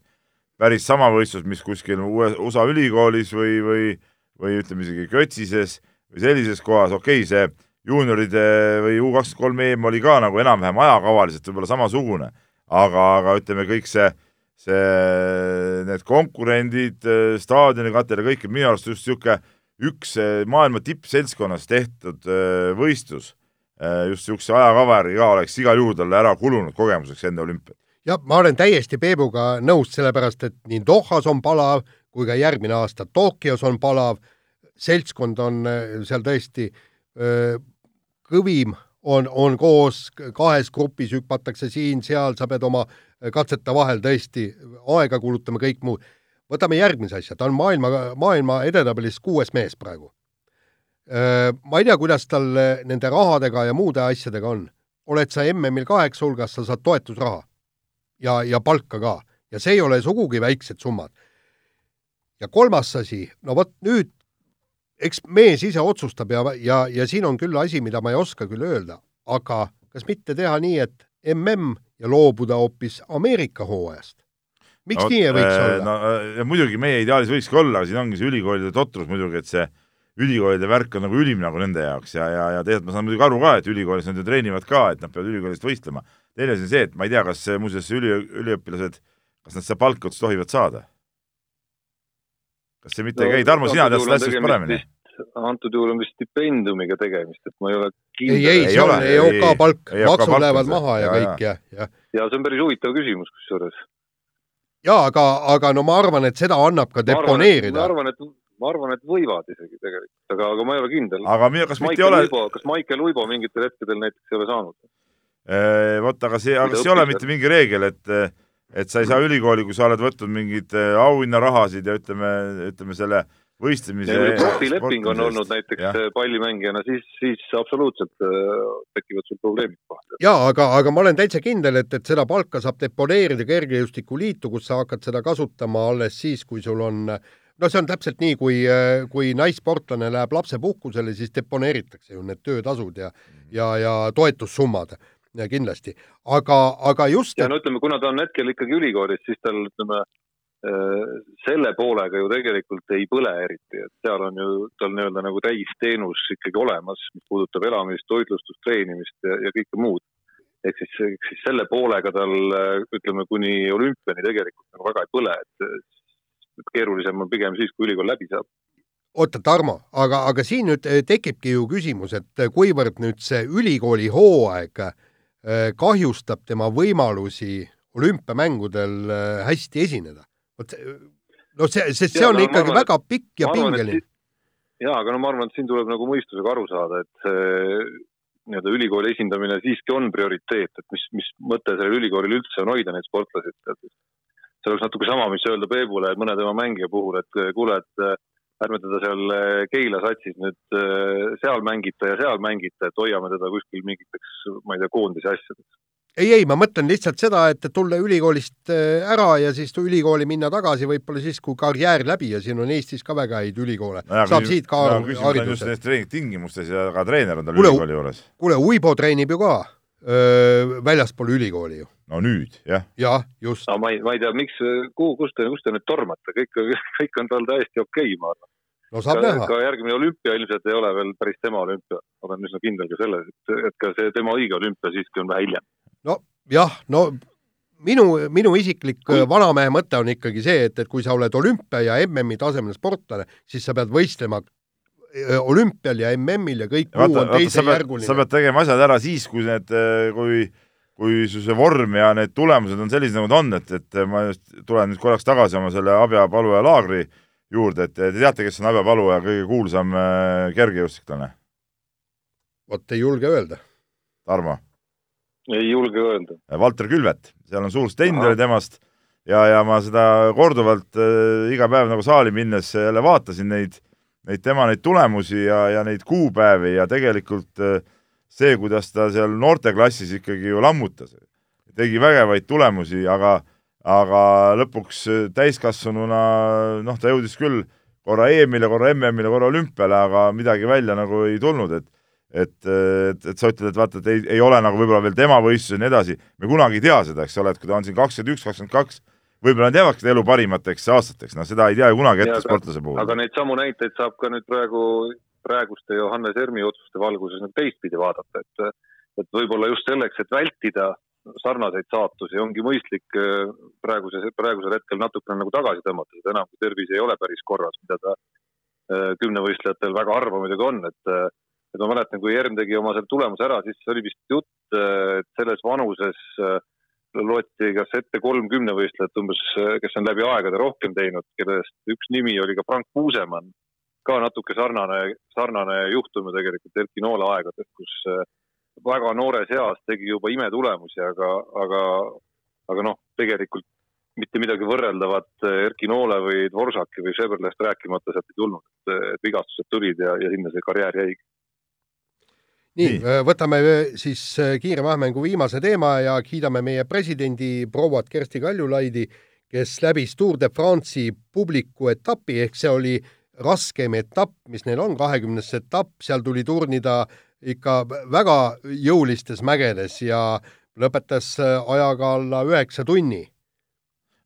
päris sama võistlus, mis kuskil USA ülikoolis või, või, või ütleme isegi Götsises või sellises kohas, okei okay,, see juunioride või U kakskümmend kolm EM oli ka nagu enam-vähem ajakavaliselt võib-olla samasugune aga, aga ütleme, kõik see, see, need konkurendid, staadionikatel ja kõik, minu arust just niisugune üks äh, maailma tippseltskonnas tehtud äh, võistlus, just niisuguse ajakava järgi ka oleks igal juhul talle ära kulunud kogemuseks enne olümpiat. Jah, ma olen täiesti Peebuga nõus, sellepärast et nii Dohas on palav kui ka järgmine aasta Tokyos on palav, seltskond on seal tõesti öö, kõvim on, on koos kahes grupis, hüpatakse siin-seal, sa pead oma katsete vahel tõesti aega kulutama, kõik muud. võtame järgmise asja, ta on maailma, maailma edetabelis kuues mees praegu. Ma ei tea, kuidas tal nende rahadega ja muude asjadega on. oled sa MM-il kaheksa hulgas, sa saad toetusraha ja, ja palka ka ja see ei ole sugugi väiksed summad. ja kolmas asi, no vot nüüd eks mees ise otsustab ja, ja, ja siin on küll asi, mida ma ei oska küll öelda, aga kas mitte teha nii, et mm ja loobuda hoopis Ameerika hooajast. miks no, nii ei võiks äh, olla? no muidugi meie ideaalis võikski olla, aga siin ongi see ülikoolide totrus muidugi, et see ülikoolide värk on nagu ülim nagu nende jaoks ja, ja, ja tegelikult ma saan muidugi aru ka, et ülikoolis nad ju treenivad ka, et nad peavad ülikoolist võistlema. teine asi on see, et ma ei tea, kas muuseas üli, üliõpilased, kas nad seda palka üldse tohivad saada? kas see mitte no, ei käi, Tarmo, sina tead seda asjast paremini? antud juhul on vist stipendiumiga tegemist, et ma ei ole kindel. ei, ei, see on EOK palk, maksud lähevad maha ja, ja kõik ja, ja. ja see on päris huvitav küsimus kusjuures. ja aga, aga no ma arvan, et seda annab ka deponeerida. ma arvan, et ma arvan, et võivad isegi tegelikult, aga, aga ma ei ole kindel. aga mina, kas mitte ei ole? kas Maicel Uibo mingitel hetkedel näiteks ei ole saanud? vot, aga see, aga see ei ole mitte mingi reegel, et, et sa ei saa ülikooli, kui sa oled võtnud mingeid auhinnarahasid ja ütleme, ütleme selle võistlemise. profileping on olnud näiteks ja. Pallimängijana, siis, siis absoluutselt tekivad sul probleemid kohe. ja aga, aga ma olen täitsa kindel, et, et seda palka saab deponeerida kergejõustikuliitu, kus sa hakkad seda kasutama alles siis, kui sul on äh, no see on täpselt nii, kui, kui naissportlane läheb lapsepuhkusele, siis deponeeritakse ju need töötasud ja, ja, ja toetussummad ja kindlasti, aga, aga just. ja no ütleme, kuna ta on hetkel ikkagi ülikoolis, siis tal ütleme selle poolega ju tegelikult ei põle eriti, et seal on ju tal nii-öelda nagu täisteenus ikkagi olemas, mis puudutab elamist, toitlustust, treenimist ja, ja kõike muud. ehk siis, ehk siis selle poolega tal ütleme kuni olümpiani tegelikult nagu väga ei põle, et keerulisem on pigem siis, kui ülikool läbi saab. oota, Tarmo, aga, aga siin nüüd eh, tekibki ju küsimus, et kuivõrd nüüd see ülikooli hooaeg eh, kahjustab tema võimalusi olümpiamängudel eh, hästi esineda. vot no see, sest see ja, on no, ikkagi arvan, väga pikk ja pingeline. jaa, aga no ma arvan, et siin tuleb nagu mõistusega aru saada, et nii-öelda ülikooli esindamine siiski on prioriteet, et mis, mis mõte sellel ülikoolil üldse on hoida neid sportlasi, et see oleks natuke sama, mis öelda Peebule mõne tema mängija puhul, et kuule, et äh, ärme teda seal äh, Keila satsis nüüd seal mängita ja seal mängita, et hoiame teda kuskil mingiteks, ma ei tea, koondise asjadeks. ei, ei, ma mõtlen lihtsalt seda, et tulla ülikoolist ära ja siis ülikooli minna tagasi võib-olla siis, kui karjäär läbi ja siin on Eestis ka väga häid ülikoole. saab siit ka hariduse. just nendes treeningtingimustes ja ka treener on tal ülikooli juures. kuule, Uibo treenib ju ka öö, väljaspool ülikooli ju no nüüd, jah. jah, just. no ma ei, ma ei tea, miks, kuhu, kust te, kust te nüüd tormate, kõik, kõik on tal täiesti okei okay,, ma arvan. no saab ka, näha. ka järgmine olümpia ilmselt ei ole veel päris tema olümpia, olen üsna kindel ka selles, et, et ka see tema õige olümpia siiski on vähe hiljem. no jah, no minu, minu isiklik kui... vanamehe mõte on ikkagi see, et, et kui sa oled olümpia ja MM-i tasemel sportlane, siis sa pead võistlema olümpial ja MM-il ja kõik muu on teisejärguline. sa pead tegema asjad ära siis, kui need, kui kui su see vorm ja need tulemused on sellised, nagu ta on, et, et ma just tulen nüüd korraks tagasi oma selle Abja Paluja laagri juurde, et te teate, kes on Abja Paluja kõige kuulsam äh, kergejõustiklane? vot ei julge öelda. Tarmo? ei julge öelda. Valter Külvet, seal on suur stend oli temast ja, ja ma seda korduvalt äh, iga päev nagu saali minnes jälle vaatasin neid, neid tema neid tulemusi ja, ja neid kuupäevi ja tegelikult äh, see, kuidas ta seal noorteklassis ikkagi ju lammutas, tegi vägevaid tulemusi, aga aga lõpuks täiskasvanuna noh, ta jõudis küll korra EM-ile, korra MM-ile, korra olümpiale, aga midagi välja nagu ei tulnud, et et, et, et sa ütled, et vaata, et ei, ei ole nagu võib-olla veel tema võistlus ja nii edasi, me kunagi ei tea seda, eks ole, et kui ta on siin kakskümmend üks, kakskümmend kaks, võib-olla nad jäävadki elu parimateks aastateks, noh, seda ei tea ju kunagi ette sportlase puhul. aga neid samu näiteid saab ka nüüd praegu praeguste Johannes Ermi otsuste valguses nagu teistpidi vaadata, et, et võib-olla just selleks, et vältida sarnaseid saatusi, ongi mõistlik äh, praeguses, praegusel hetkel natukene nagu tagasi tõmmata, seda enam, kui tervis ei ole päris korras, mida ta äh, kümnevõistlejatel väga harva muidugi on, et äh, et ma mäletan, kui Erm tegi oma selle tulemuse ära, siis oli vist jutt, et selles vanuses loeti kas ette kolm kümnevõistlejat umbes, kes on läbi aegade rohkem teinud, kellest üks nimi oli ka Frank Puusemann ka natuke sarnane, sarnane juhtum ju tegelikult Erki Noole aegadest, kus äh, väga noores eas tegi juba imetulemusi, aga, aga, aga noh, tegelikult mitte midagi võrreldavat Erki Noole või Dvoržaki või Šeberlest rääkimata sealt ei tulnud, et vigastused tulid ja, ja sinna see karjäär jäigi. nii, nii., võtame siis kiire vahemängu viimase teema ja kiidame meie presidendi prouat Kersti Kaljulaidi, kes läbis Tour de France'i publiku etapi, ehk see oli raskem etapp, mis neil on, kahekümnes etapp, seal tuli turnida ikka väga jõulistes mägedes ja lõpetas äh, ajaga alla üheksa tunni.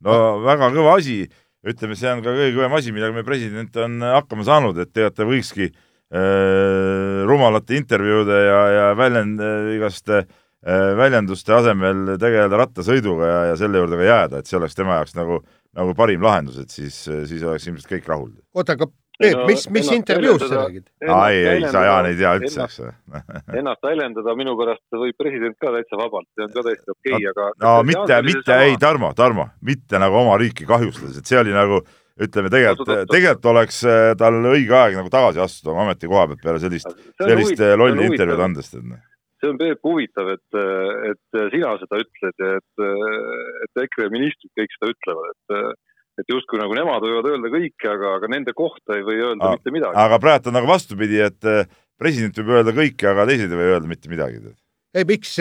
no väga kõva asi, ütleme, see on ka kõige kõvem asi, millega meie president on hakkama saanud, et tegelikult ta võikski äh, rumalate intervjuude ja, ja väljend äh,, igaste äh, väljenduste asemel tegeleda rattasõiduga ja, ja selle juurde ka jääda, et see oleks tema jaoks nagu, nagu parim lahendus, et siis, siis oleks ilmselt kõik rahul. oota, aga Peep, mis, mis intervjuust sa räägid? ei, ei, sa Jaan ei tea üldse, eks ole. Ennast väljendada minu pärast võib president ka täitsa vabalt, see on ka täiesti okei okay,, aga. no mitte, mitte, ei, Tarmo, Tarmo, mitte nagu oma riiki kahjustades, et see oli nagu ütleme tegelikult, tegelikult oleks äh, tal õige aeg nagu tagasi astuda oma ametikoha pealt peale sellist, sellist äh, lolli intervjuud andest, et noh see on Peep huvitav, et, et sina seda ütled ja et, et EKRE ministrid kõik seda ütlevad, et et justkui nagu nemad võivad öelda kõike, aga, aga nende kohta ei või öelda A, mitte midagi. aga praegu on nagu vastupidi, et eh, president võib öelda kõike, aga teised ei või öelda mitte midagi. ei, miks?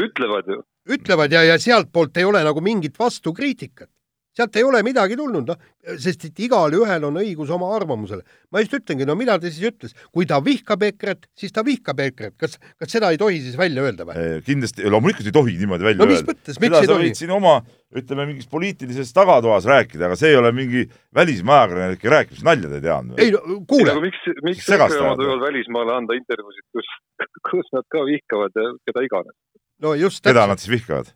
ütlevad ju. ütlevad ja, ja sealtpoolt ei ole nagu mingit vastukriitikat sealt ei ole midagi tulnud, noh, sest et igalühel on õigus oma arvamusele. ma just ütlengi, no mida ta siis ütles, kui ta vihkab EKRE-t, siis ta vihkab EKRE-t, kas, kas seda ei tohi siis välja öelda või? kindlasti, loomulikult ei tohi niimoodi välja no, öelda. no mis mõttes, miks ei tohi? siin oma, ütleme, mingis poliitilises tagatoas rääkida, aga see ei ole mingi välismaa ajakirjanike rääkimine, nalja te ei teadnud. ei no kuule. miks, miks EKRE omad võivad välismaale anda intervjuusid, kus, kus nad ka vihkavad keda iganes? no just. keda nad siis vihkavad?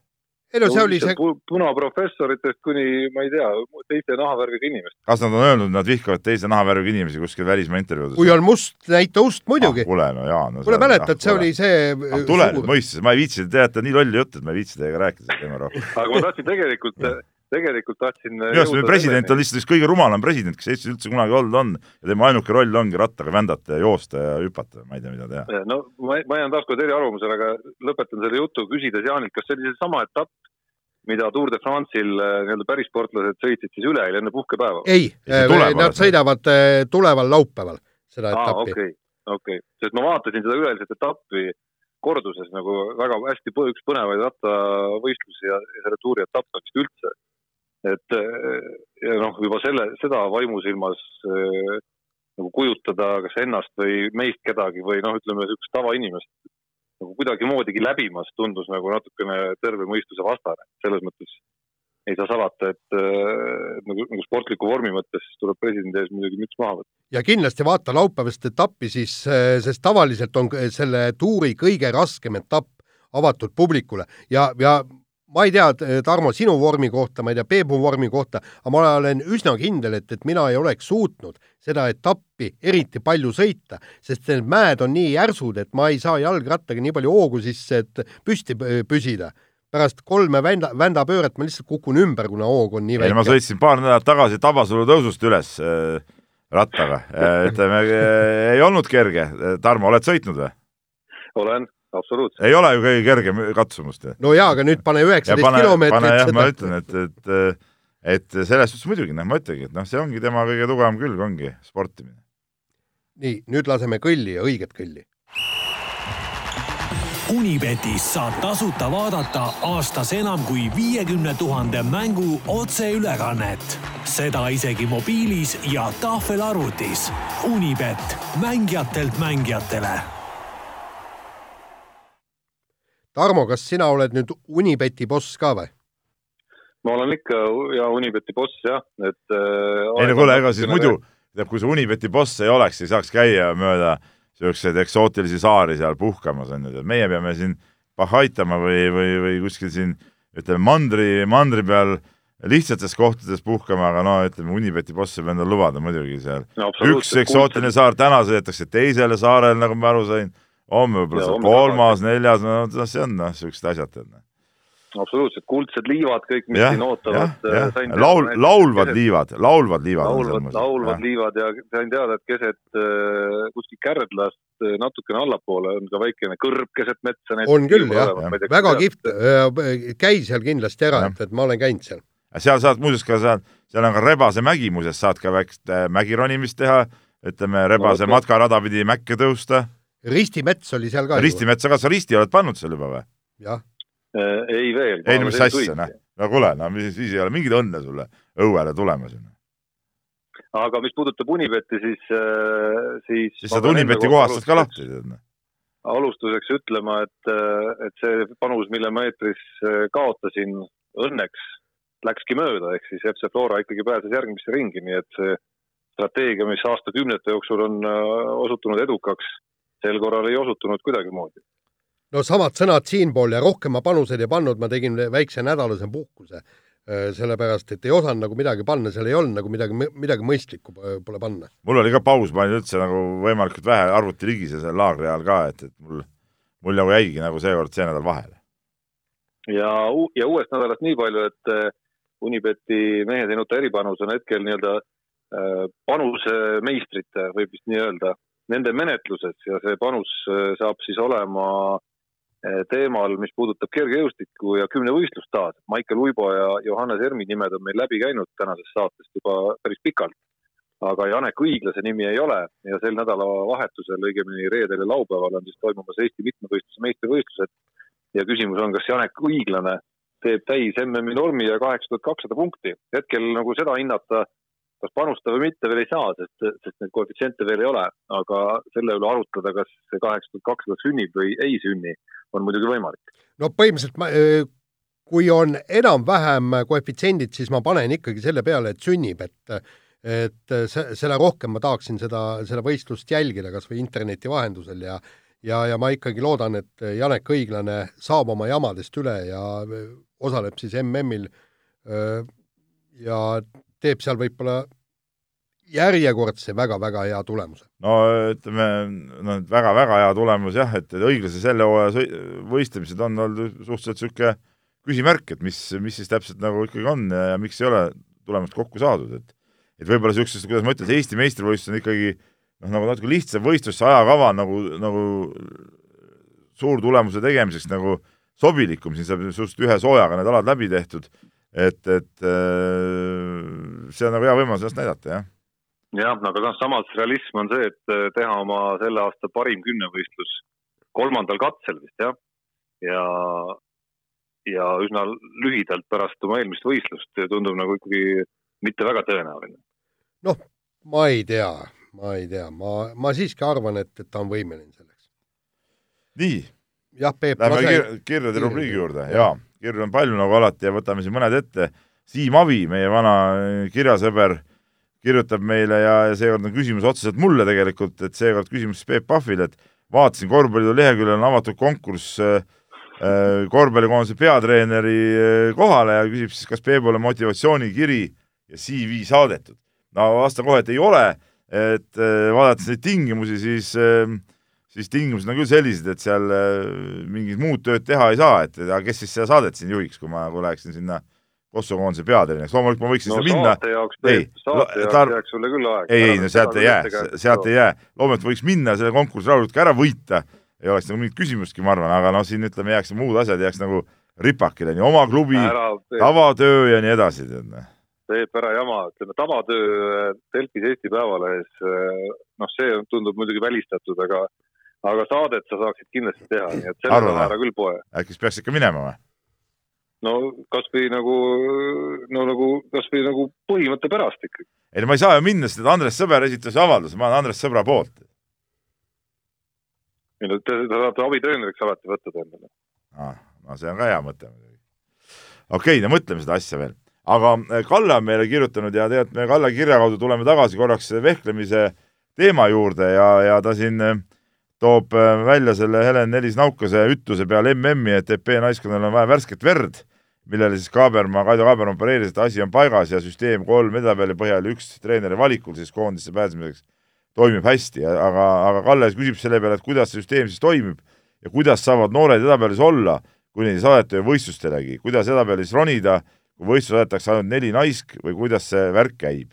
Ei no see oli see punaprofessoritest kuni, ma ei tea, teiste nahavärviga inimest. kas nad on öelnud, nad vihkavad teise nahavärviga inimesi kuskil välismaa intervjuudes? kui on must, näita ust muidugi ah,. kuule, no jaa no,. kuule, mäletad, see oli see ah, tule nüüd mõistes, ma ei viitsi, te teate nii lolli juttu, et ma ei viitsi teiega rääkida selle teema rohkem. aga ma tahtsin tegelikult tegelikult tahtsin arust meie president on lihtsalt üks kõige rumalam president, kes Eestis üldse kunagi olnud on ja tema ainuke roll ongi rattaga vändata ja joosta ja hüpata, ma ei tea, mida teha. no ma, ma jään taas kord eriarvamusele, aga lõpetan selle jutu küsides Jaanilt, kas see oli seesama etapp, mida Tour de France'il äh, nii-öelda päris sportlased sõitsid siis üleeile enne puhkepäeva? ei, nad sõidavad äh, tuleval laupäeval seda etappi. okei, okei, sest ma vaatasin seda üleeilset etappi korduses nagu väga hästi üks põnevaid rattavõistlusi ja, ja selle tuuri etappe vist üldse. Et äh, ja noh, juba selle, seda vaimusilmas äh, nagu kujutada kas ennast või meist kedagi või noh, ütleme niisugust tavainimest nagu kuidagimoodigi läbimas, tundus nagu natukene terve mõistuse vastane. selles mõttes ei saa salata, et nagu, nagu sportliku vormi mõttes tuleb presidendi ees muidugi müts maha võtta. ja kindlasti vaata laupäevast etappi siis, sest tavaliselt on selle tuuri kõige raskem etapp avatud publikule ja, ja ma ei tea, Tarmo, sinu vormi kohta, ma ei tea, Peebu vormi kohta, aga ma olen üsna kindel, et, et mina ei oleks suutnud seda etappi eriti palju sõita, sest need mäed on nii järsud, et ma ei saa jalgrattaga nii palju hoogu sisse, et püsti püsida. pärast kolme vända, vändapööret ma lihtsalt kukun ümber, kuna hoog on nii väike. ma sõitsin paar nädalat tagasi Tabasalu tõusust üles äh, rattaga äh,, ütleme äh, ei olnud kerge. Tarmo, oled sõitnud või? olen absoluutselt. ei ole ju kõige kergem katsumus. no jaa, aga nüüd pane üheksateist kilomeetrit jah seda..., ma ütlen, et, et et selles suhtes muidugi, noh, ma ütlengi, et noh, see ongi tema kõige tugevam külg, ongi sportimine. nii, nüüd laseme kõlli ja õiget kõlli. Unibetis saab tasuta vaadata aastas enam kui viiekümne tuhande mängu otseülekannet. seda isegi mobiilis ja tahvelarvutis. Unibet, mängijatelt mängijatele Tarmo, kas sina oled nüüd Unibeti boss ka või? ma olen ikka ja Unibeti boss jah, et äh,. ei no kuule, ega siis muidu, tead, kui sa Unibeti boss ei oleks, ei saaks käia mööda siukseid eksootilisi saari seal puhkamas on ju, meie peame siin pahaitama või, või, või kuskil siin ütleme mandri, mandri peal lihtsates kohtades puhkama, aga no ütleme, Unibeti boss võib endale lubada muidugi seal no,. üks eksootiline saar, täna sõidetakse teisele saarele, nagu ma aru sain homme võib-olla see kolmas, neljas, no see on noh, niisugused asjad. Noh. absoluutselt, kuldsed liivad kõik, mis ja, siin ootavad. Äh, laul, laulvad keset, liivad, laulvad liivad. laulvad, laulvad ja. liivad ja sain teada, et keset äh, kuskil Kärdlast äh, natukene allapoole on ka väikene kõrb keset metsa. on küll jah, väga kihvt, käi seal kindlasti ära, et, et ma olen käinud seal. seal saad muuseas ka seal, seal on ka Rebase mägi muuseas, saad ka väikest mägironimist teha, ütleme Rebase no, matkarada pidi mäkke tõusta ristimets oli seal ka. ristimetsa ka, sa risti oled pannud seal juba või? jah. Äh, ei veel. ei no mis asja, noh. no kuule, no mis siis ei ole mingit õnne sulle õuele tulemas. aga mis puudutab Unibetti, siis, äh, siis. siis saad Unibeti kohast saad ka lahti, tead noh. alustuseks ütlema, et, et see panus, mille ma eetris kaotasin, õnneks läkski mööda, ehk siis FC Flora ikkagi pääses järgmisse ringi, nii et see strateegia, mis aastakümnete jooksul on osutunud edukaks, sel korral ei osutunud kuidagimoodi. no samad sõnad siinpool ja rohkem ma panuseid ei pannud, ma tegin väikse nädalase puhkuse Äh, sellepärast et ei osanud nagu midagi panna, seal ei olnud nagu midagi, midagi mõistlikku pole panna. mul oli ka paus, ma olin üldse nagu võimalikult vähe arvuti ligi seal laagri ajal ka, et, et mul, mul nagu jäigi nagu seekord see nädal vahele. ja, ja uuest nädalast nii palju, et äh, Unibeti mehed ei nuta eripanus on hetkel nii-öelda äh, panusemeistrite, võib vist nii öelda, nende menetluses ja see panus saab siis olema Eh, teemal, mis puudutab kergejõustikku ja kümnevõistlust taas. Maicel Uibo ja Johannes Ermi nimed on meil läbi käinud tänasest saatest juba päris pikalt. aga Janek Õiglase nimi ei ole ja sel nädalavahetusel, õigemini reedel ja laupäeval on siis toimumas Eesti mitmevõistluse meistrivõistlused. ja küsimus on, kas Janek Õiglane teeb täis MM-i normi ja kaheksa tuhat kakssada punkti. hetkel nagu seda hinnata kas panustada või mitte veel ei saa, sest, sest neid koefitsiente veel ei ole, aga selle üle arutleda, kas see kaheksa tuhat kakssada sünnib või ei sünni, on muidugi võimalik. no põhimõtteliselt ma, kui on enam-vähem koefitsiendid, siis ma panen ikkagi selle peale, et sünnib, et et selle rohkem ma tahaksin seda, seda võistlust jälgida kas või interneti vahendusel ja ja, ja ma ikkagi loodan, et Janek Õiglane saab oma jamadest üle ja osaleb siis MM-il ja teeb seal võib-olla järjekordse väga-väga hea tulemuse. no ütleme, no väga-väga hea tulemus jah, et õiglase selle hooaja võistlemised on olnud suhteliselt niisugune küsimärk, et mis, mis siis täpselt nagu ikkagi on ja, ja miks ei ole tulemust kokku saadud, et et võib-olla niisugusest, kuidas ma ütlen, see Eesti meistrivõistlus on ikkagi noh, nagu natuke lihtsam võistlus, see ajakava nagu, nagu suurtulemuse tegemiseks nagu sobilikum, siin saab suhteliselt ühe soojaga need alad läbi tehtud et, et äh, see on nagu hea võimalus ennast näidata, jah. Jah, aga noh, samas realism on see, et äh, teha oma selle aasta parim kümnevõistlus kolmandal katsel vist jah, ja, ja üsna lühidalt pärast oma eelmist võistlust tundub nagu ikkagi mitte väga tõenäoline. noh, ma ei tea, ma ei tea, ma, ma siiski arvan, et, et ta on võimeline selleks. nii. jah, Peep. Lähme kir kirjade rubriigi juurde, jaa kirju on palju nagu alati ja võtame siin mõned ette. Siim Avi, meie vana kirjasõber, kirjutab meile ja, ja seekord on küsimus otseselt mulle tegelikult, et seekord küsimus Peep Pahvile, et vaatasin korvpalliliidu leheküljel on avatud konkurss äh, äh korvpallikoondise peatreeneri äh, kohale ja küsib siis, kas Peebule motivatsioonikiri ja CV saadetud. no vastan kohe, et ei ole, et äh, vaadates neid tingimusi, siis äh, siis tingimused on küll sellised, et seal äh, mingit muud tööd teha ei saa, et kes siis seda saadet siin juhiks, kui ma nagu läheksin sinna Kosovo koondise peatreeneriks, loomulikult ma võiksin no, sinna minna. saate jaoks, saate jaoks tar... jääks sulle küll aeg. ei, ei, no sealt ei jää, sealt ei jää. loomulikult võiks minna selle konkursi rahulikult ka ära võita, ei oleks nagu mingit küsimustki, ma arvan, aga noh, siin ütleme, jääks muud asjad jääks nagu ripakile, nii oma klubi, tavatöö ja nii edasi, tead noh teeb ära jama, ütleme tavatöö Delfis Eesti Päevalehes, noh, see tundub muidugi välistatud, aga aga saadet sa saaksid kindlasti teha, nii et selle ära küll poe. äkki siis peaks ikka minema või? No kasvõi nagu, no nagu kasvõi nagu põhimõtte pärast ikkagi. ei no ma ei saa ju minna, sest et Andres Sõber esitas avalduse, ma olen Andres Sõbra poolt. ei no te, te saate abitreeneriks alati võtta endale ah,. no see on ka hea mõte muidugi. okei okay,, no mõtleme seda asja veel. aga eh, Kalle on meile kirjutanud ja tegelikult me Kalle kirja kaudu tuleme tagasi korraks vehklemise teema juurde ja, ja ta siin äh, toob äh, välja selle Helen Nelis-Naukase ütluse peale MM-i, et EP naiskonnal on vaja värsket verd, millele siis Kaabermaa, Kaido Kaabermaa pareeris, et asi on paigas ja süsteem kolm edetabeli põhjal ja üks treeneri valikul siis koondisse pääsemiseks toimib hästi, aga, aga Kalle küsib selle peale, et kuidas see süsteem siis toimib ja kuidas saavad noored edetabellis olla, saadeta ju võistlustelegi, kuidas edetabellis ronida, kui võistlus saadetakse ainult neli naist või kuidas see värk käib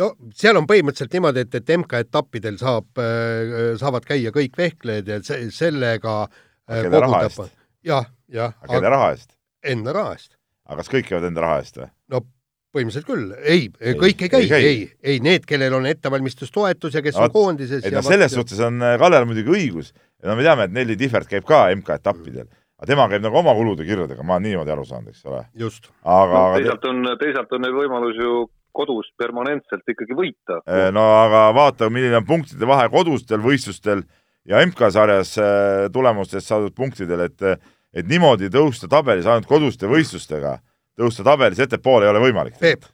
no seal on põhimõtteliselt niimoodi, et, et MK-etappidel saab, äh, saavad käia kõik vehklejad ja se, sellega äh, kelle raha eest? jah, jah. aga kelle raha eest? Enda raha eest. aga kas kõik käivad enda raha eest või? no põhimõtteliselt küll, ei, ei, kõik ei käi, ei, ei, ei need, kellel on ettevalmistustoetus ja kes no, on koondises. ei no selles suhtes on äh, Kallel muidugi õigus no me teame, et Nelli Tihvert käib ka MK-etappidel aga tema käib nagu oma kulude kirjadega, ma olen niimoodi aru saanud, eks ole. just. aga no, teisalt on, teisalt on neil võimalus ju kodus permanentselt ikkagi võita. no aga vaata, milline on punktide vahe kodustel võistlustel ja MK-sarjas äh, tulemustest saadud punktidel, et et niimoodi tõusta tabelis ainult koduste võistlustega, tõusta tabelis ettepoole ei ole võimalik. Peep,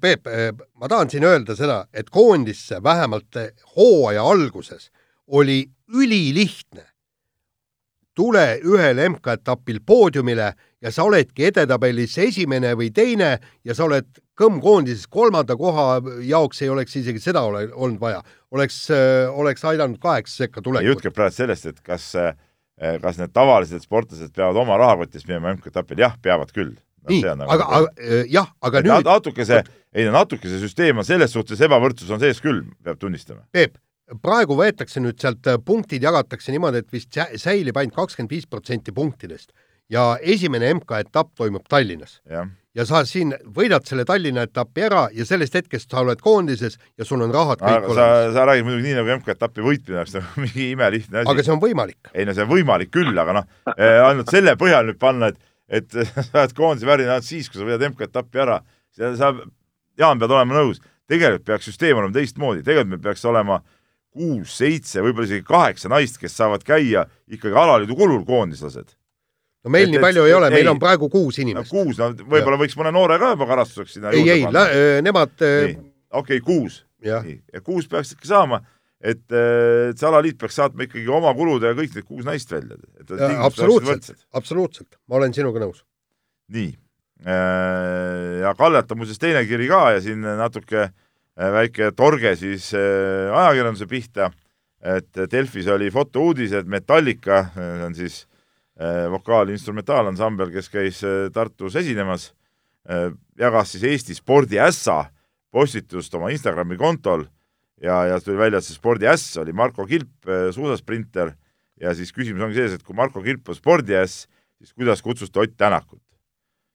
Peep, ma tahan siin öelda seda, et koondisse vähemalt hooaja alguses oli ülilihtne tule ühel MK-etapil poodiumile ja sa oledki edetabelis esimene või teine ja sa oled kõmm-koondises kolmanda koha jaoks ei oleks isegi seda ole, olnud vaja. oleks, oleks aidanud kaheksa sekka tulekut. jutt käib praegu sellest, et kas, kas need tavalised sportlased peavad oma rahakotist minema MK-etapil, jah, peavad küll. nii, nagu aga, aga jah, aga et nüüd natuke see, ei natuke see süsteem on selles suhtes ebavõrdsus on sees küll, peab tunnistama. Peep, praegu võetakse nüüd sealt äh, punktid jagatakse niimoodi, et vist säilib ainult kakskümmend viis protsenti punktidest ja esimene MK-etapp toimub Tallinnas. Ja sa siin võidad selle Tallinna etapi ära ja sellest hetkest sa oled koondises ja sul on rahad kõik olemas. sa, sa räägid muidugi nii, nagu MK-etapi võitmine oleks nagu mingi imelihtne asi. aga see on võimalik. ei no see on võimalik küll, aga noh, eh, ainult selle põhjal nüüd panna, et, et sa oled koondise värvi ainult siis, kui sa võidad MK-etappi ära, sa, Jaan, pead olema nõus, tegelikult peaks süsteem olema teistmoodi, tegelikult meil peaks olema kuus-seitse, võib-olla isegi kaheksa naist, kes saavad käia ikkagi alaliidu kulul koondislased. No meil et, nii palju et, ei ole, meil on praegu kuus inimest. kuus, no võib-olla võiks mõne noore ka juba karastuseks sinna ei, ei, nemad okei okay,, kuus. ja kuus peaks ikka saama, et, et see alaliit peaks saatma ikkagi oma kulude ja kõik need kuus naist välja. absoluutselt, absoluutselt, ma olen sinuga nõus. nii, ja Kallet on muuseas teine kiri ka ja siin natuke äh, Äh, väike torge siis äh, ajakirjanduse pihta, et Delfis oli fotouudis, et Metallica, see on siis äh, vokaal-instrumentaalansambel, kes käis Tartus esinemas, jagas siis Eesti spordiässa postitust oma Instagrami kontol ja, ja tuli välja, et see spordiäss oli Marko Kilp, suusasprinter, ja siis küsimus ongi selles, et kui Marko Kilp on spordiäss, siis kuidas kutsuste Ott Tänakut?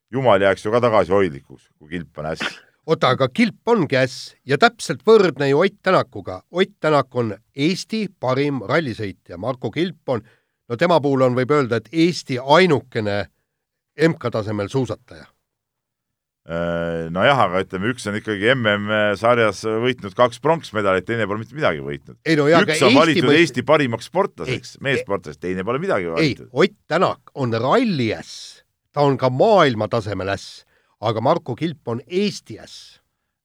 jumal jääks ju ka tagasihoidlikuks, kui Kilp on äss oota, aga kilp ongi äss ja täpselt võrdne ju Ott Tänakuga. Ott Tänak on Eesti parim rallisõitja, Marko Kilp on, no tema puhul on, võib öelda, et Eesti ainukene MK-tasemel suusataja. Äh, nojah, aga ütleme, üks on ikkagi MM-sarjas võitnud kaks pronksmedalit, teine pole mitte midagi võitnud. No, üks on valitud Eesti, Eesti parimaks sportlaseks, meessportlaseks, teine pole midagi valitud. ei, Ott Tänak on ralliäss, ta on ka maailmatasemel äss aga Marko Kilp on Eesti äss.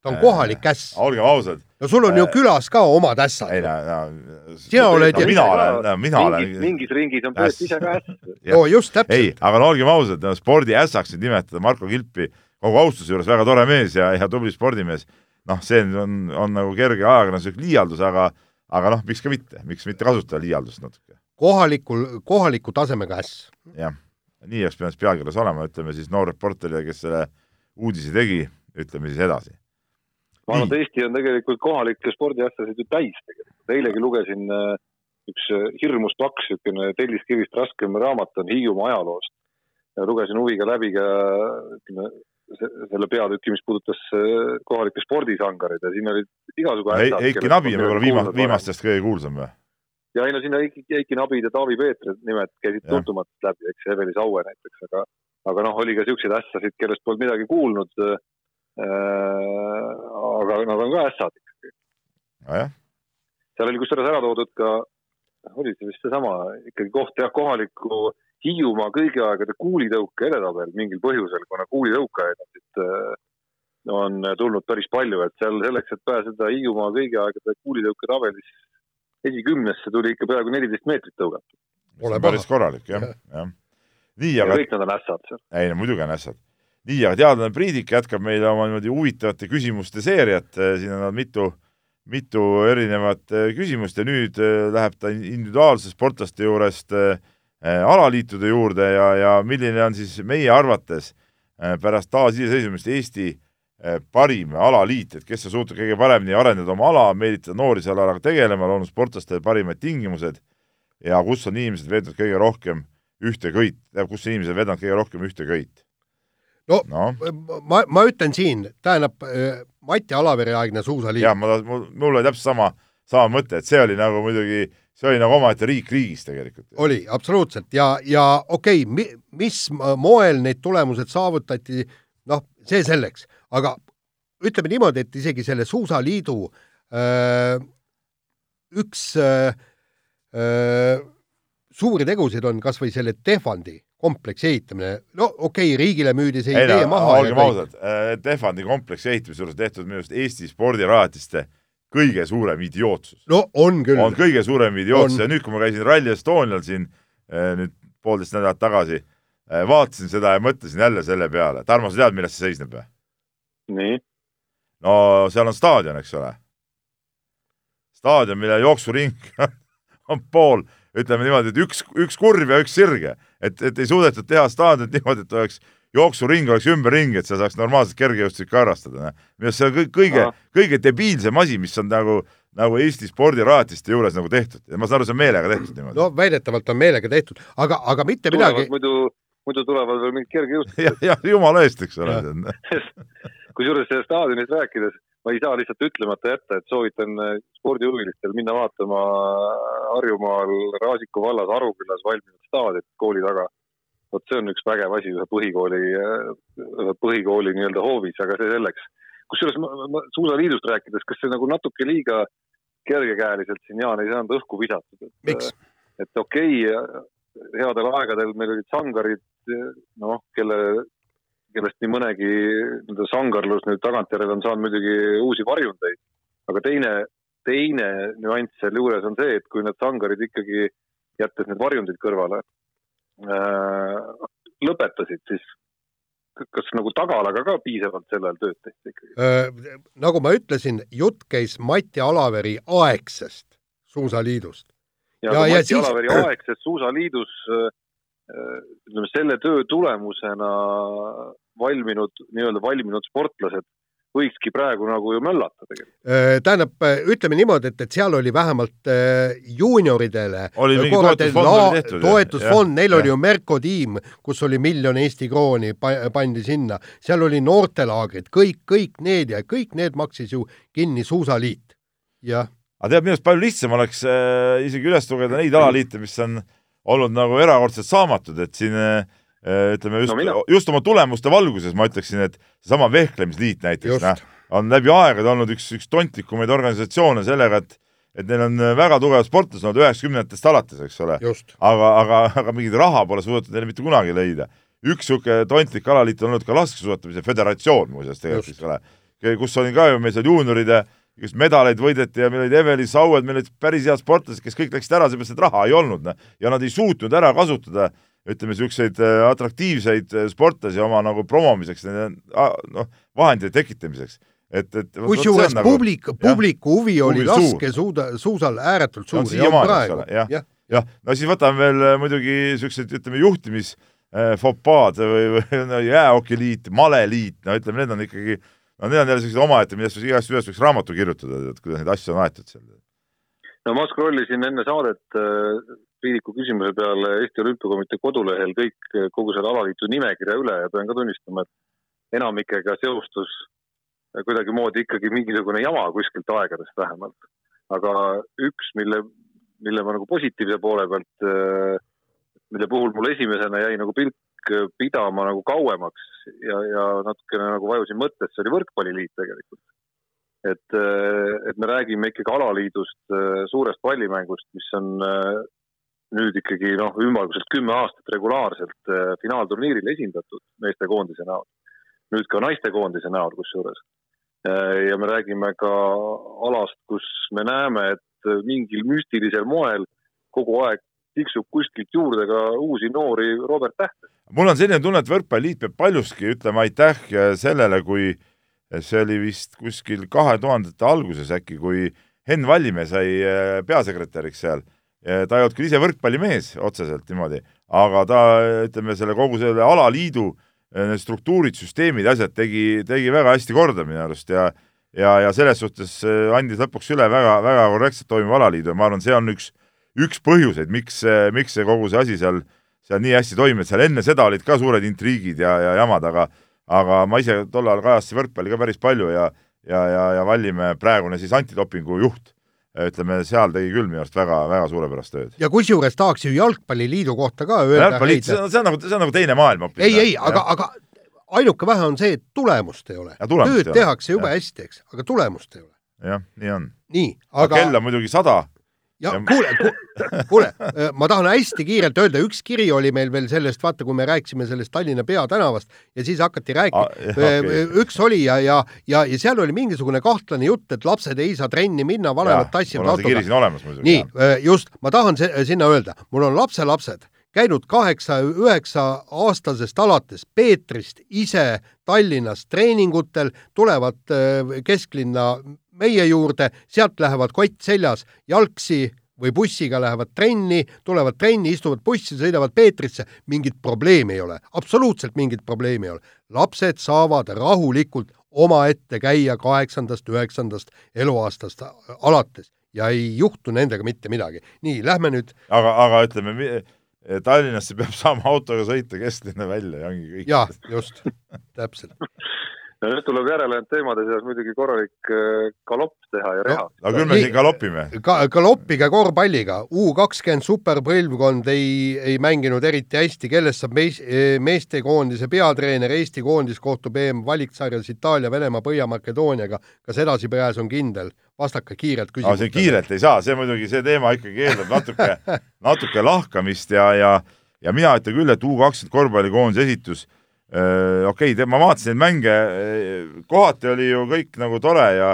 Ta on kohalik äss. olgem ausad. no sul on ju külas ka omad ässad. ei no, no sina oled no, mina olen, mina olen. mingis ringis on Peep ise ka äss. no just täpselt. ei, aga no olgem ausad, no spordiässaks nüüd nimetada Marko Kilpi, kogu austuse juures väga tore mees ja, ja tubli spordimees, noh, see on, on nagu kerge ajakirjanduslik liialdus, aga aga noh, miks ka mitte, miks mitte kasutada liialdust natuke. kohalikul, kohaliku tasemega äss. jah, nii oleks pidanud pealkirjas olema, ütleme siis noor reporter, kes selle uudise tegi, ütleme siis edasi. Ma arvan, et Eesti on tegelikult kohalikke spordiasjasid ju täis tegelikult. eilegi lugesin äh, üks äh, hirmus paks niisugune telliskivist raskem raamat on Hiiumaa ajaloost. lugesin huviga läbi ka ütleme, selle peatüki, mis puudutas äh, kohalikke spordisangareid ja siin olid igasugu. Heiki Nabi on võib-olla viima-, viimastest kõige kuulsam või? ja ei no sinna Heiki, Heiki Nabid ja Taavi Peetri nimed käisid tuntumatult läbi, eks Eveli Saue näiteks, aga aga noh, oli ka niisuguseid ässasid, kellest polnud midagi kuulnud. Aga nad on ka ässad ikkagi ah,. seal oli kusjuures ära toodud ka, oli see vist seesama ikkagi koht jah, kohaliku Hiiumaa kõigi aegade kuulitõuke edetabel mingil põhjusel, kuna kuulitõukajaid on siit äh, on tulnud päris palju, et seal selleks, et pääseda Hiiumaa kõigi aegade kuulitõuke tabelis esikümnesse tuli ikka peaaegu neliteist meetrit tõugata. päris korralik jah, jah nii, aga. kõik nad on ässad seal. ei no muidugi on ässad. Nii, aga teadlane Priidik jätkab meile oma niimoodi huvitavate küsimuste seeriat, siin on mitu, mitu erinevat eh, küsimust ja nüüd eh, läheb ta individuaalse sportlaste juurest äh, alaliitude juurde ja, ja milline on siis meie arvates pärast taasiseseisvumist Eesti parim alaliit, et kes suutnud kõige paremini arendada oma ala, meelitada noori selle alaga tegelema, loonud sportlastele parimad tingimused ja kus on inimesed veetnud kõige rohkem ühte köit, kus inimesed vedanud kõige rohkem ühte köit? No, no. ma, ma ütlen siin, tähendab äh, Mati Alavere aegne suusaliit. jah, ma, mul, oli täpselt sama, sama mõte, et see oli nagu muidugi, see oli nagu omaette riik riigis tegelikult. oli, absoluutselt ja, ja okei okay, mi,, mis moel need tulemused saavutati, noh, see selleks, aga ütleme niimoodi, et isegi selle suusaliidu öö, äh, üks öö, suuri tegusid on kas või selle Tehvandi kompleksi ehitamine, no okei okay,, riigile müüdi see idee no, maha. olgem ausad, Tehvandi kompleksi ehitamise juures tehtud minu arust Eesti spordirajatiste kõige suurem idiootsus. no on küll. on kõige suurem idiootsus on. ja nüüd, kui ma käisin Rally Estonial siin nüüd poolteist nädalat tagasi, vaatasin seda ja mõtlesin jälle selle peale. Tarmo, sa tead, milles see seisneb või? nii? no seal on staadion, eks ole. staadion, mille jooksuring on pool, ütleme niimoodi, et üks, üks kurv ja üks sirge, et, et ei suudetud teha staadionit niimoodi, et oleks jooksuring oleks ümberringi, et sa saaks normaalselt kergejõustikku harrastada. minu arust see on kõige, kõige debiilsem asi, mis on nagu, nagu Eesti spordirajatiste juures nagu tehtud ja ma saan aru, see on meelega tehtud niimoodi. no väidetavalt on meelega tehtud, aga, aga mitte tulevad midagi. muidu, muidu tulevad veel mingid kergejõustikud. jah, jah, jumala eest, eks ole. kusjuures sellest staadionist rääkides ma ei saa lihtsalt ütlemata jätta, et soovitan äh, spordihuvilistel minna vaatama Harjumaal Raasiku vallas Arukülas valminud staadionit kooli taga vot see on üks vägev asi ühe põhikooli, ühe põhikooli nii-öelda hoovis, aga see selleks. kusjuures suusaliidust rääkides, kas see nagu natuke liiga kergekäeliselt siin Jaan ei saanud õhku visatud, et, et okei okay,, headel aegadel meil olid sangarid, noh, kelle, kellest nii mõnegi nii-öelda sangarlus nüüd tagantjärele on saanud muidugi uusi varjundeid, aga teine, teine nüanss sealjuures on see, et kui need sangarid ikkagi, jättes need varjundid kõrvale, Äh, lõpetasid, siis kas nagu tagalaga ka piisavalt sel ajal tööd tehti ikkagi? Äh, nagu ma ütlesin, jutt käis Mati Alaveri aegsest suusaliidust. ja, ja, ja Mati siis... Alaveri aegses suusaliidus äh, ütleme, selle töö tulemusena valminud, nii-öelda valminud sportlased võikski praegu nagu ju möllata tegelikult. Äh, tähendab, äh, ütleme niimoodi, et, et seal oli vähemalt äh, juunioridele oli mingi toetusfond tehtud. toetusfond, neil ja. oli ju Merko tiim, kus oli miljon Eesti krooni pandi sinna, seal oli noortelaagrid, kõik, kõik need ja kõik need maksis ju kinni Suusaliit, jah. aga tead, minu arust palju lihtsam oleks äh, isegi üles lugeda neid alaliite, mis on olnud nagu erakordselt saamatud, et siin Äh, ütleme just no,, just oma tulemuste valguses ma ütleksin, et seesama Vehklemisliit näiteks, noh, on läbi aegade olnud üks, üks tontlikumaid organisatsioone sellega, et et neil on väga tugevad sportlased olnud üheksakümnendatest alates, eks ole. aga, aga, aga mingit raha pole suudetud neile mitte kunagi leida. üks niisugune tontlik alaliit on olnud ka laskesuusatamise föderatsioon muuseas tegelikult, eks ole, kus oli ka ju meil seal juunioride just medaleid võideti ja meil olid Eveli Saued, meil olid päris head sportlased, kes kõik läksid ära, seepärast et raha ei olnud, noh, ja nad ei suutnud ära kasutada ütleme, niisuguseid äh, atraktiivseid äh, sportlasi oma nagu promomiseks, noh, vahendite tekitamiseks et, et kusjuures nagu, publik, publiku huvi oli laske suuda, suusal ääretult suur. siiamaani, eks ole, jah, jah ja. no siis võtame veel äh, muidugi niisugused, ütleme, juhtimis fopaad või, või no, jäähokiliit, maleliit, no ütleme, need on ikkagi, no need on jälle sellised omaette, millest igast ühest võiks raamatu kirjutada, et kuidas neid asju on aetud seal. no ma scroll isin enne saadet Priidiku küsimuse peale Eesti Olümpiakomitee kodulehel kõik, kogu selle alaliitu nimekirja üle ja pean ka tunnistama, et enamikega seostus kuidagimoodi ikkagi mingisugune jama kuskilt aegadest vähemalt. aga üks, mille, mille ma nagu positiivse poole pealt, mille puhul mul esimesena jäi nagu pilk pidama nagu kauemaks ja, ja natukene nagu vajusin mõttesse, oli Võrkpalliliit tegelikult. et, et me räägime ikkagi alaliidust, suurest pallimängust, mis on nüüd ikkagi noh, ümmarguselt kümme aastat regulaarselt äh, finaalturniiril esindatud meestekoondise näol. nüüd ka naistekoondise näol kusjuures. Äh, ja me räägime ka alast, kus me näeme, et mingil müstilisel moel kogu aeg tiksub kuskilt juurde ka uusi noori Robert Tähte. mul on selline tunne, et Võrkpalliliit peab paljuski ütlema aitäh sellele, kui see oli vist kuskil kahe tuhandete alguses äkki, kui Henn Vallimäe sai äh, peasekretäriks seal ta ei olnud küll ise võrkpallimees otseselt niimoodi, aga ta, ütleme, selle kogu selle alaliidu need struktuurid, süsteemid, asjad tegi, tegi väga hästi korda minu arust ja ja, ja selles suhtes äh, andis lõpuks üle väga, väga korrektselt toimiva alaliidu ja ma arvan, see on üks, üks põhjuseid, miks, miks see kogu see asi seal, seal nii hästi toimib, seal enne seda olid ka suured intriigid ja, ja jamad, aga aga ma ise tol ajal kajastasin võrkpalli ka päris palju ja ja, ja, ja Vallimäe, praegune siis antidopingu juht, ütleme, seal tegi küll minu arust väga, väga suurepärast tööd. ja kusjuures tahaks ju Jalgpalliliidu kohta ka öelda jalgpalliliit, see on, see on nagu, see on nagu teine maailm hoopis. ei, ei, aga, aga ainuke vähe on see, et tulemust ei ole. tööd tehakse jube ja. hästi, eks, aga tulemust ei ole. jah, nii on. nii, aga kell on muidugi sada ja kuule, kuule, äh, ma tahan hästi kiirelt öelda, üks kiri oli meil veel sellest, vaata, kui me rääkisime sellest Tallinna peatänavast ja siis hakati rääkima ah,, okay. üks oli ja, ja, ja, ja seal oli mingisugune kahtlane jutt, et lapsed ei saa trenni minna, vanemad tassivad autoga. nii, äh, just, ma tahan sinna öelda, mul on lapselapsed käinud kaheksa-üheksa aastasest alates Peetrist ise Tallinnas treeningutel, tulevad äh, kesklinna meie juurde, sealt lähevad kott seljas jalgsi või bussiga lähevad trenni, tulevad trenni, istuvad bussi, sõidavad Peetrisse, mingit probleemi ei ole, absoluutselt mingit probleemi ei ole. lapsed saavad rahulikult omaette käia kaheksandast, üheksandast eluaastast alates ja ei juhtu nendega mitte midagi. nii, lähme nüüd. aga, aga ütleme, Tallinnasse peab saama autoga sõita kesklinna välja ja ongi kõik. jah, just, täpselt no nüüd tuleb järelejäänud teemade seas muidugi korralik äh, galopp teha ja reha no,. aga küll me siin galoppime ka,. galoppige korvpalliga, U kakskümmend superpõlvkond ei, ei mänginud eriti hästi, kellest saab mees, meestekoondise peatreener, Eesti koondis kohtub EM-valiksarjas Itaalia, Venemaa, Põhja-Makedooniaga. kas edasipääs on kindel? vastake kiirelt küsimusele. see kiirelt ei saa, see muidugi, see teema ikkagi eeldab natuke natuke lahkamist ja, ja ja mina ütlen küll, et U kakskümmend korvpallikoondise esitus okei okay,, ma vaatasin neid mänge, äh, kohati oli ju kõik nagu tore ja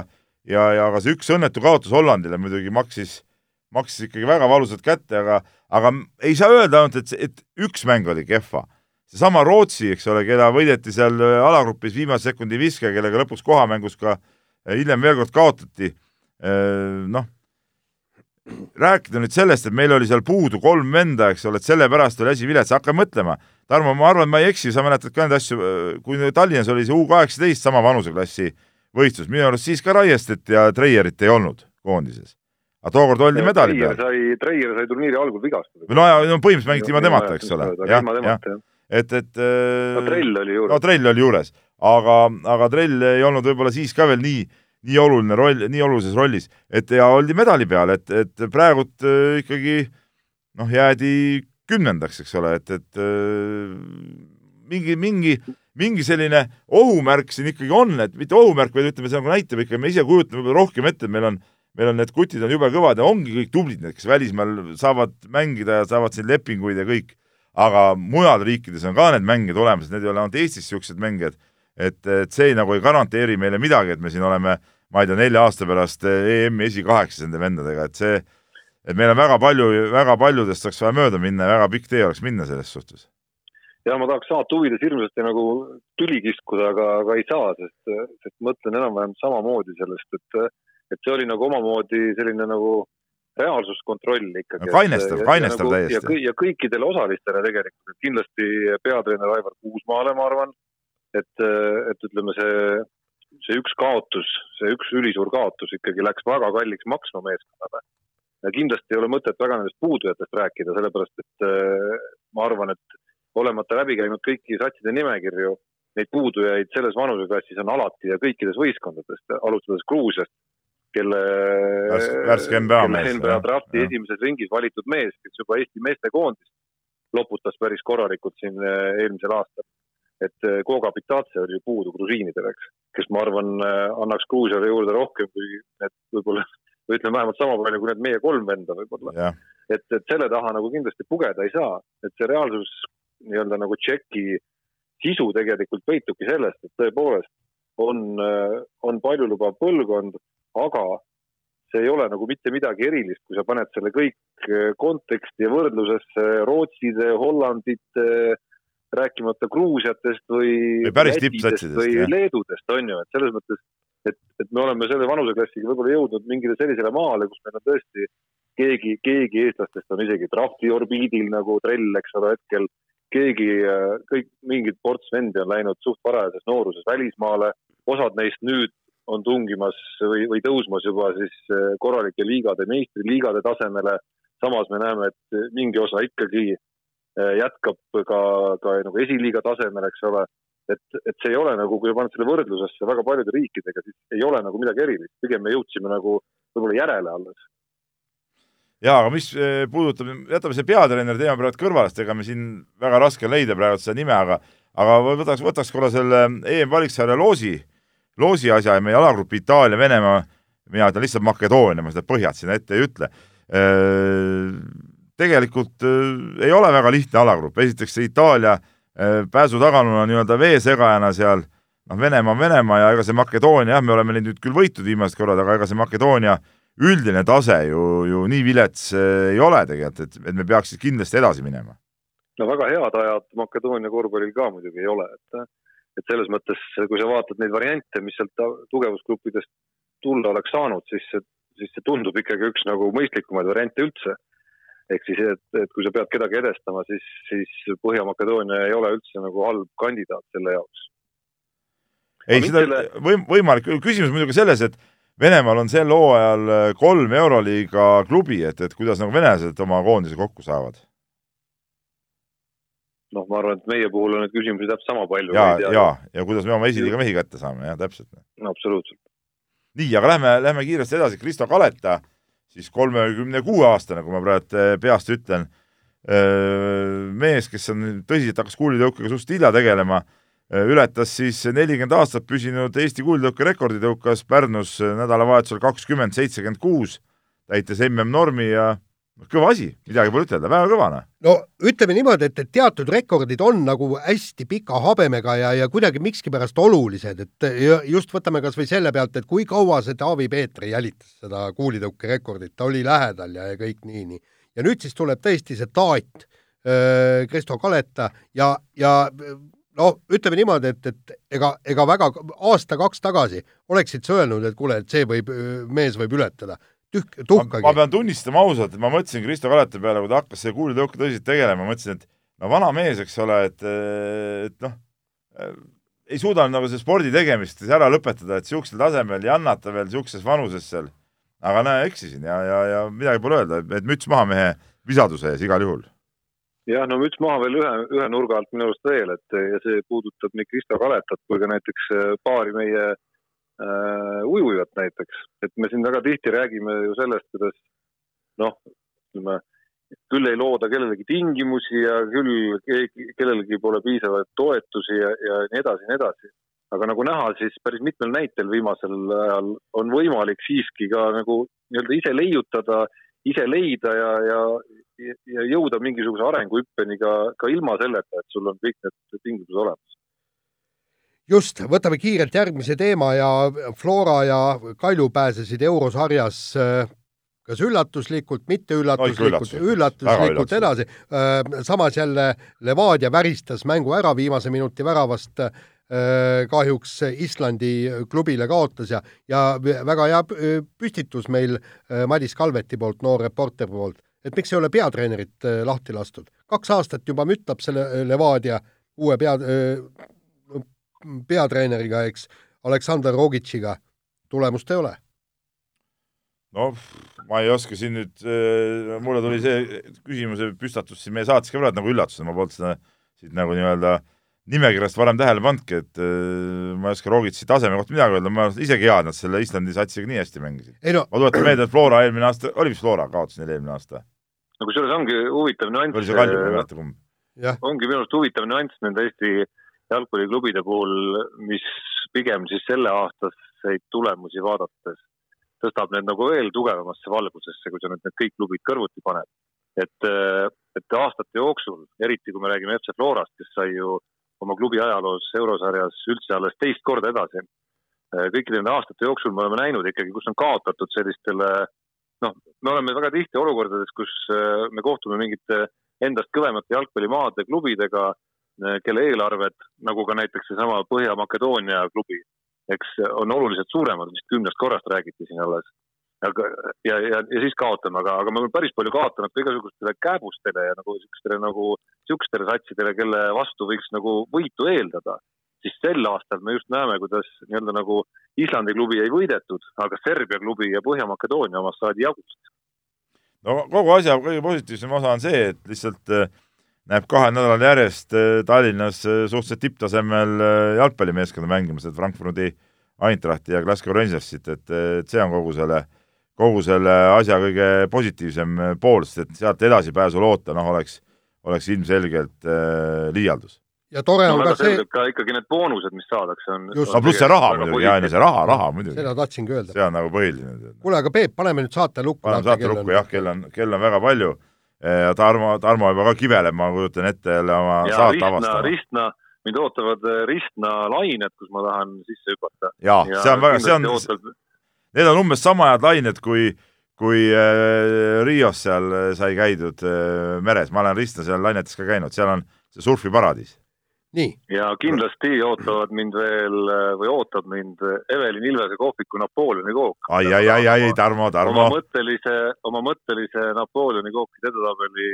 ja, ja aga see üks õnnetu kaotus Hollandile muidugi maksis, maksis ikkagi väga valusalt kätte, aga aga ei saa öelda ainult, et, et üks mäng oli kehva. seesama Rootsi, eks ole, keda võideti seal äh, alagrupis viimase sekundi viske, kellega lõpuks kohamängus ka hiljem veel kord kaotati, noh rääkida nüüd sellest, et meil oli seal puudu kolm venda, eks ole, et sellepärast oli asi vilets, hakka mõtlema. Tarmo, ma arvan, ma ei eksi, sa mäletad ka neid asju, kui Tallinnas oli see U kaheksateist sama vanuseklassi võistlus, minu arust siis ka Raiestet ja Treierit ei olnud koondises. aga tookord oldi medali peal. sai, Treier sai turniiri algul vigastada. no ja no põhimõtteliselt mängiti ilma temata, eks ole. jah, jah, et, et no Trell oli juures. no Trell oli juures, aga, aga Trell ei olnud võib-olla siis ka veel nii nii oluline roll, nii olulises rollis, et ja oldi medali peal, et, et praegult äh, ikkagi noh, jäädi kümnendaks, eks ole, et, et äh, mingi, mingi, mingi selline ohumärk siin ikkagi on, et mitte ohumärk, vaid ütleme, see nagu näitab ikka, me ise kujutame võib-olla rohkem ette, et meil on, meil on need kutid on jube kõvad ja ongi kõik tublid, need, kes välismaal saavad mängida ja saavad siin lepinguid ja kõik, aga mujal riikides on ka need mängijad olemas, need ei ole ainult Eestis niisugused mängijad. Et, et see nagu ei garanteeri meile midagi, et me siin oleme, ma ei tea, nelja aasta pärast EM-i esikaheksas nende vendadega, et see, et meil on väga palju, väga paljudest oleks vaja mööda minna ja väga pikk tee oleks minna selles suhtes. ja ma tahaks saate huvides hirmsasti nagu tüli kiskuda, aga, aga ei saa, sest, sest mõtlen enam-vähem samamoodi sellest, et, et see oli nagu omamoodi selline nagu reaalsuskontroll ikkagi no,. kainestav, kainestav nagu, täiesti. ja kõikidele osalistele tegelikult, et kindlasti peatreener Aivar Kuusmaale, ma arvan et, et ütleme, see, see üks kaotus, see üks ülisuur kaotus ikkagi läks väga kalliks maksma meeskonnale. Kindlasti ei ole mõtet väga nendest puudujatest rääkida, sellepärast et äh, ma arvan, et olemata läbi käinud kõiki satside nimekirju, neid puudujaid selles vanuseklassis on alati ja kõikides võistkondades, alustades Gruusiast, kelle värske NBA mees. NBA drafti esimeses ringis valitud mees, kes juba Eesti meestekoondist loputas päris korralikult siin äh, eelmisel aastal et Koga äh, Pitatse oli puudu grusiinidel, eks, kes ma arvan, annaks Gruusiale juurde rohkem kui need võib-olla, või ütleme vähemalt sama palju kui need meie kolm venda võib-olla. Et, et selle taha nagu kindlasti pugeda ei saa, et see reaalsus nii-öelda nagu tšeki sisu tegelikult peitubki sellest, et tõepoolest on, äh, on paljulubav põlvkond, aga see ei ole nagu mitte midagi erilist, kui sa paned selle kõik konteksti ja võrdlusesse Rootside, Hollandite rääkimata Gruusiatest või, või Lätidest või jah. Leedudest, on ju, et selles mõttes, et, et me oleme selle vanuseklassiga võib-olla jõudnud mingile sellisele maale, kus meil on tõesti keegi, keegi eestlastest on isegi drafti orbiidil nagu trell, eks ole, hetkel keegi, kõik mingid ports vendi on läinud suht varajases nooruses välismaale, osad neist nüüd on tungimas või, või tõusmas juba siis korralike liigade, meistriliigade tasemele. samas me näeme, et mingi osa ikkagi Äh, jätkab ka, ka nagu esiliiga tasemel, eks ole. Et, et see ei ole nagu, kui paned selle võrdlusesse väga paljude riikidega, siis ei ole nagu midagi erilist, pigem me jõudsime nagu võib-olla järele alles. Jaa, aga mis äh, puudutab, jätame see peatreeneri teema praegu kõrvale, sest ega me siin väga raske on leida praegu seda nime, aga aga võtaks, võtaks korra selle EM-valiksarja loosi, loosi asja ja meie alagrupi Itaalia, Venemaa, mina ütlen lihtsalt Makedoonia, ma seda põhjad sinna ette ei ütle. Tegelikult ei ole väga lihtne alagrupp, esiteks see Itaalia pääsu taganuna nii-öelda veesegajana seal, noh, Venemaa on Venemaa ja ega see Makedoonia, jah, me oleme neid nüüd küll võitnud viimased korrad, aga ega see Makedoonia üldine tase ju, ju nii vilets ei ole tegelikult, et, et me peaks kindlasti edasi minema. no väga head ajad Makedoonia korvpallil ka muidugi ei ole, et et selles mõttes, kui sa vaatad neid variante, mis sealt tugevusgruppidest tulla oleks saanud, siis see, siis see tundub ikkagi üks nagu mõistlikumaid variante üldse. Ehk siis, et, et kui sa pead kedagi edestama, siis, siis Põhja-Makedoonia ei ole üldse nagu halb kandidaat selle jaoks. ei, seda selle... võim-, võimalik, küsimus muidugi selles, et Venemaal on sel hooajal kolm Euroliiga klubi, et, et kuidas nagu venelased oma koondise kokku saavad noh, ma arvan, et meie puhul on neid küsimusi täpselt sama palju. ja, ja, ja kuidas me oma esiliiga mehi kätte saame, jah, täpselt no,. absoluutselt. nii, aga lähme, lähme kiiresti edasi, Kristo Kaleta, siis kolmekümne kuue aastane, kui ma praegu eh, peast ütlen, eh, mees, kes on tõsiselt hakkas kuulitõukega suhteliselt hilja tegelema, eh, ületas siis nelikümmend aastat püsinud Eesti kuulitõuke rekordi, tõukas Pärnus nädalavahetusel kakskümmend seitsekümmend kuus, täites MM-normi ja kõva asi, midagi pole ütelda, väga kõva noh. no ütleme niimoodi, et, et teatud rekordid on nagu hästi pika habemega ja, ja kuidagi mikskipärast olulised, et just võtame kas või selle pealt, et kui kaua see Taavi Peetri jälitas seda kuulitõukerekordit, ta oli lähedal ja, ja kõik nii, nii. ja nüüd siis tuleb tõesti see taat, Kristo Kaleta ja, ja no ütleme niimoodi, et, et ega, ega väga aasta-kaks tagasi oleksid sa öelnud, et kuule, et see võib, mees võib ületada tühk, tuhkagi. ma pean tunnistama ausalt, et ma mõtlesin Kristo Kalete peale, kui ta hakkas selle kuulitõuke tõsiselt tegelema, mõtlesin, et no vana mees, eks ole, et, et noh, ei suuda nagu seda spordi tegemist ära lõpetada, et niisugusel tasemel jannata veel niisuguses vanuses seal. aga näe, eksisin ja, ja, ja midagi pole öelda, et müts maha mehe visaduse ees igal juhul. jah, no müts maha veel ühe, ühe nurga alt minu arust veel, et ja see puudutab nii Kristo Kaletat kui ka näiteks paari meie äh, äh, ujujat näiteks, et me siin väga tihti räägime ju sellest, kuidas noh, ütleme, küll ei looda kellelegi tingimusi ja küll kellelgi pole piisavaid toetusi ja, ja nii edasi ja nii edasi. aga nagu näha, siis päris mitmel näitel viimasel ajal on võimalik siiski ka nagu nii-öelda ise leiutada, ise leida ja, ja, ja jõuda mingisuguse arenguhüppeni ka, ka ilma selleta, et sul on kõik need tingimused olemas just, võtame kiirelt järgmise teema ja Flora ja Kalju pääsesid eurosarjas äh, kas üllatuslikult, mitte üllatuslikult no,, üllatuslikult edasi. Äh, samas jälle Levadia väristas mängu ära viimase minuti väravast äh, kahjuks Islandi klubile kaotas ja, ja väga hea püstitus meil Madis Kalveti poolt, noor reporter poolt, et miks ei ole peatreenerit lahti lastud. kaks aastat juba mütab selle Levadia uue pea, peatreeneriga, eks, Aleksandr Rogitšiga, tulemust ei ole. noh, ma ei oska siin nüüd, äh, mulle tuli see küsimuse püstatus siin meie saates ka praegu nagu üllatusena, ma polnud seda siit nagu nii-öelda nimekirjast varem tähele pannudki, et äh, ma ei oska Rogitši taseme kohta midagi öelda, ma isegi hea, et nad selle Islandi satsiga nii hästi mängisid. No, ma tuletan meelde, et Flora eelmine aasta, oli vist Flora, kaotas neil eelmine aasta? no kusjuures ongi huvitav nüanss. oli see Kalju, ma ei mäleta kumb. ongi minu arust huvitav nüanss nende Eesti jalgpalliklubide puhul, mis pigem siis selleaastaseid tulemusi vaadates tõstab need nagu veel tugevamasse valgusesse, kui sa nüüd need kõik klubid kõrvuti paned. et, et aastate jooksul, eriti kui me räägime FC Florast, kes sai ju oma klubi ajaloos eurosarjas üldse alles teist korda edasi. kõikide nende aastate jooksul me oleme näinud ikkagi, kus on kaotatud sellistele noh, me oleme väga tihti olukordades, kus me kohtume mingite endast kõvemate jalgpallimaade klubidega Eh, kelle eelarved, nagu ka näiteks seesama Põhja-Makedoonia klubi, eks on oluliselt suuremad, vist kümnest korrast räägiti siin alles. aga, ja, ja, ja siis kaotame, aga, aga me oleme päris palju kaotanud ka igasugustele kääbustele ja nagu siukestele nagu, siukestele satsidele, kelle vastu võiks nagu võitu eeldada. siis sel aastal me just näeme, kuidas nii-öelda nagu Islandi klubi ei võidetud, aga Serbia klubi ja Põhja-Makedoonia omast saadi jagust. no kogu asja kõige positiivsem osa on see, et lihtsalt äh, näeb kahel nädalal järjest äh, Tallinnas äh, suhteliselt tipptasemel äh, jalgpallimeeskonda mängimas, et Frankfurdi Eintrachti ja Glasgow Rangersit, et, et see on kogu selle, kogu selle asja kõige positiivsem pool, sest et sealt edasipääsu loota, noh, oleks, oleks ilmselgelt liialdus. ja tore no on väga ka see, ka ikkagi need boonused, mis saadakse, on. Just. no pluss see raha muidugi, Jaan, ja see raha, raha muidugi. seda tahtsingi öelda. see on nagu põhiline. kuule, aga Peep, paneme nüüd saate lukku. paneme saate lukku, jah, kell on, kell on väga palju. Ja Tarmo, Tarmo juba ka kiveleb, ma kujutan ette jälle oma ja saate Ristna, avastama. Ristna, mind ootavad äh, Ristna lained, kus ma tahan sisse hüpata. jaa, see on väga, see on, ootab... need on umbes sama head lained, kui kui äh, Rios seal sai käidud äh, meres, ma olen Ristna seal lainetes ka käinud, seal on see surfiparadiis. Nii. ja kindlasti ootavad mind veel või ootab mind Evelin Ilvese kohviku Napoleoni kook. ai, ai, ai, ai, Tarmo, Tarmo. oma mõttelise, oma mõttelise Napoleoni kooki edetabeli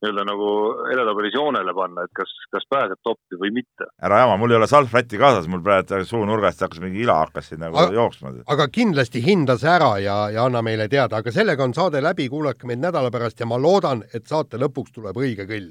nii-öelda nagu edetabelis joonele panna, et kas, kas pääseb toppi või mitte. ära jama, mul ei ole salvrätti kaasas, mul praegu suunurgast hakkas mingi ila hakkas siin nagu aga, jooksma. aga kindlasti hinda see ära ja, ja anna meile teada, aga sellega on saade läbi, kuulake meid nädala pärast ja ma loodan, et saate lõpuks tuleb õige kõll.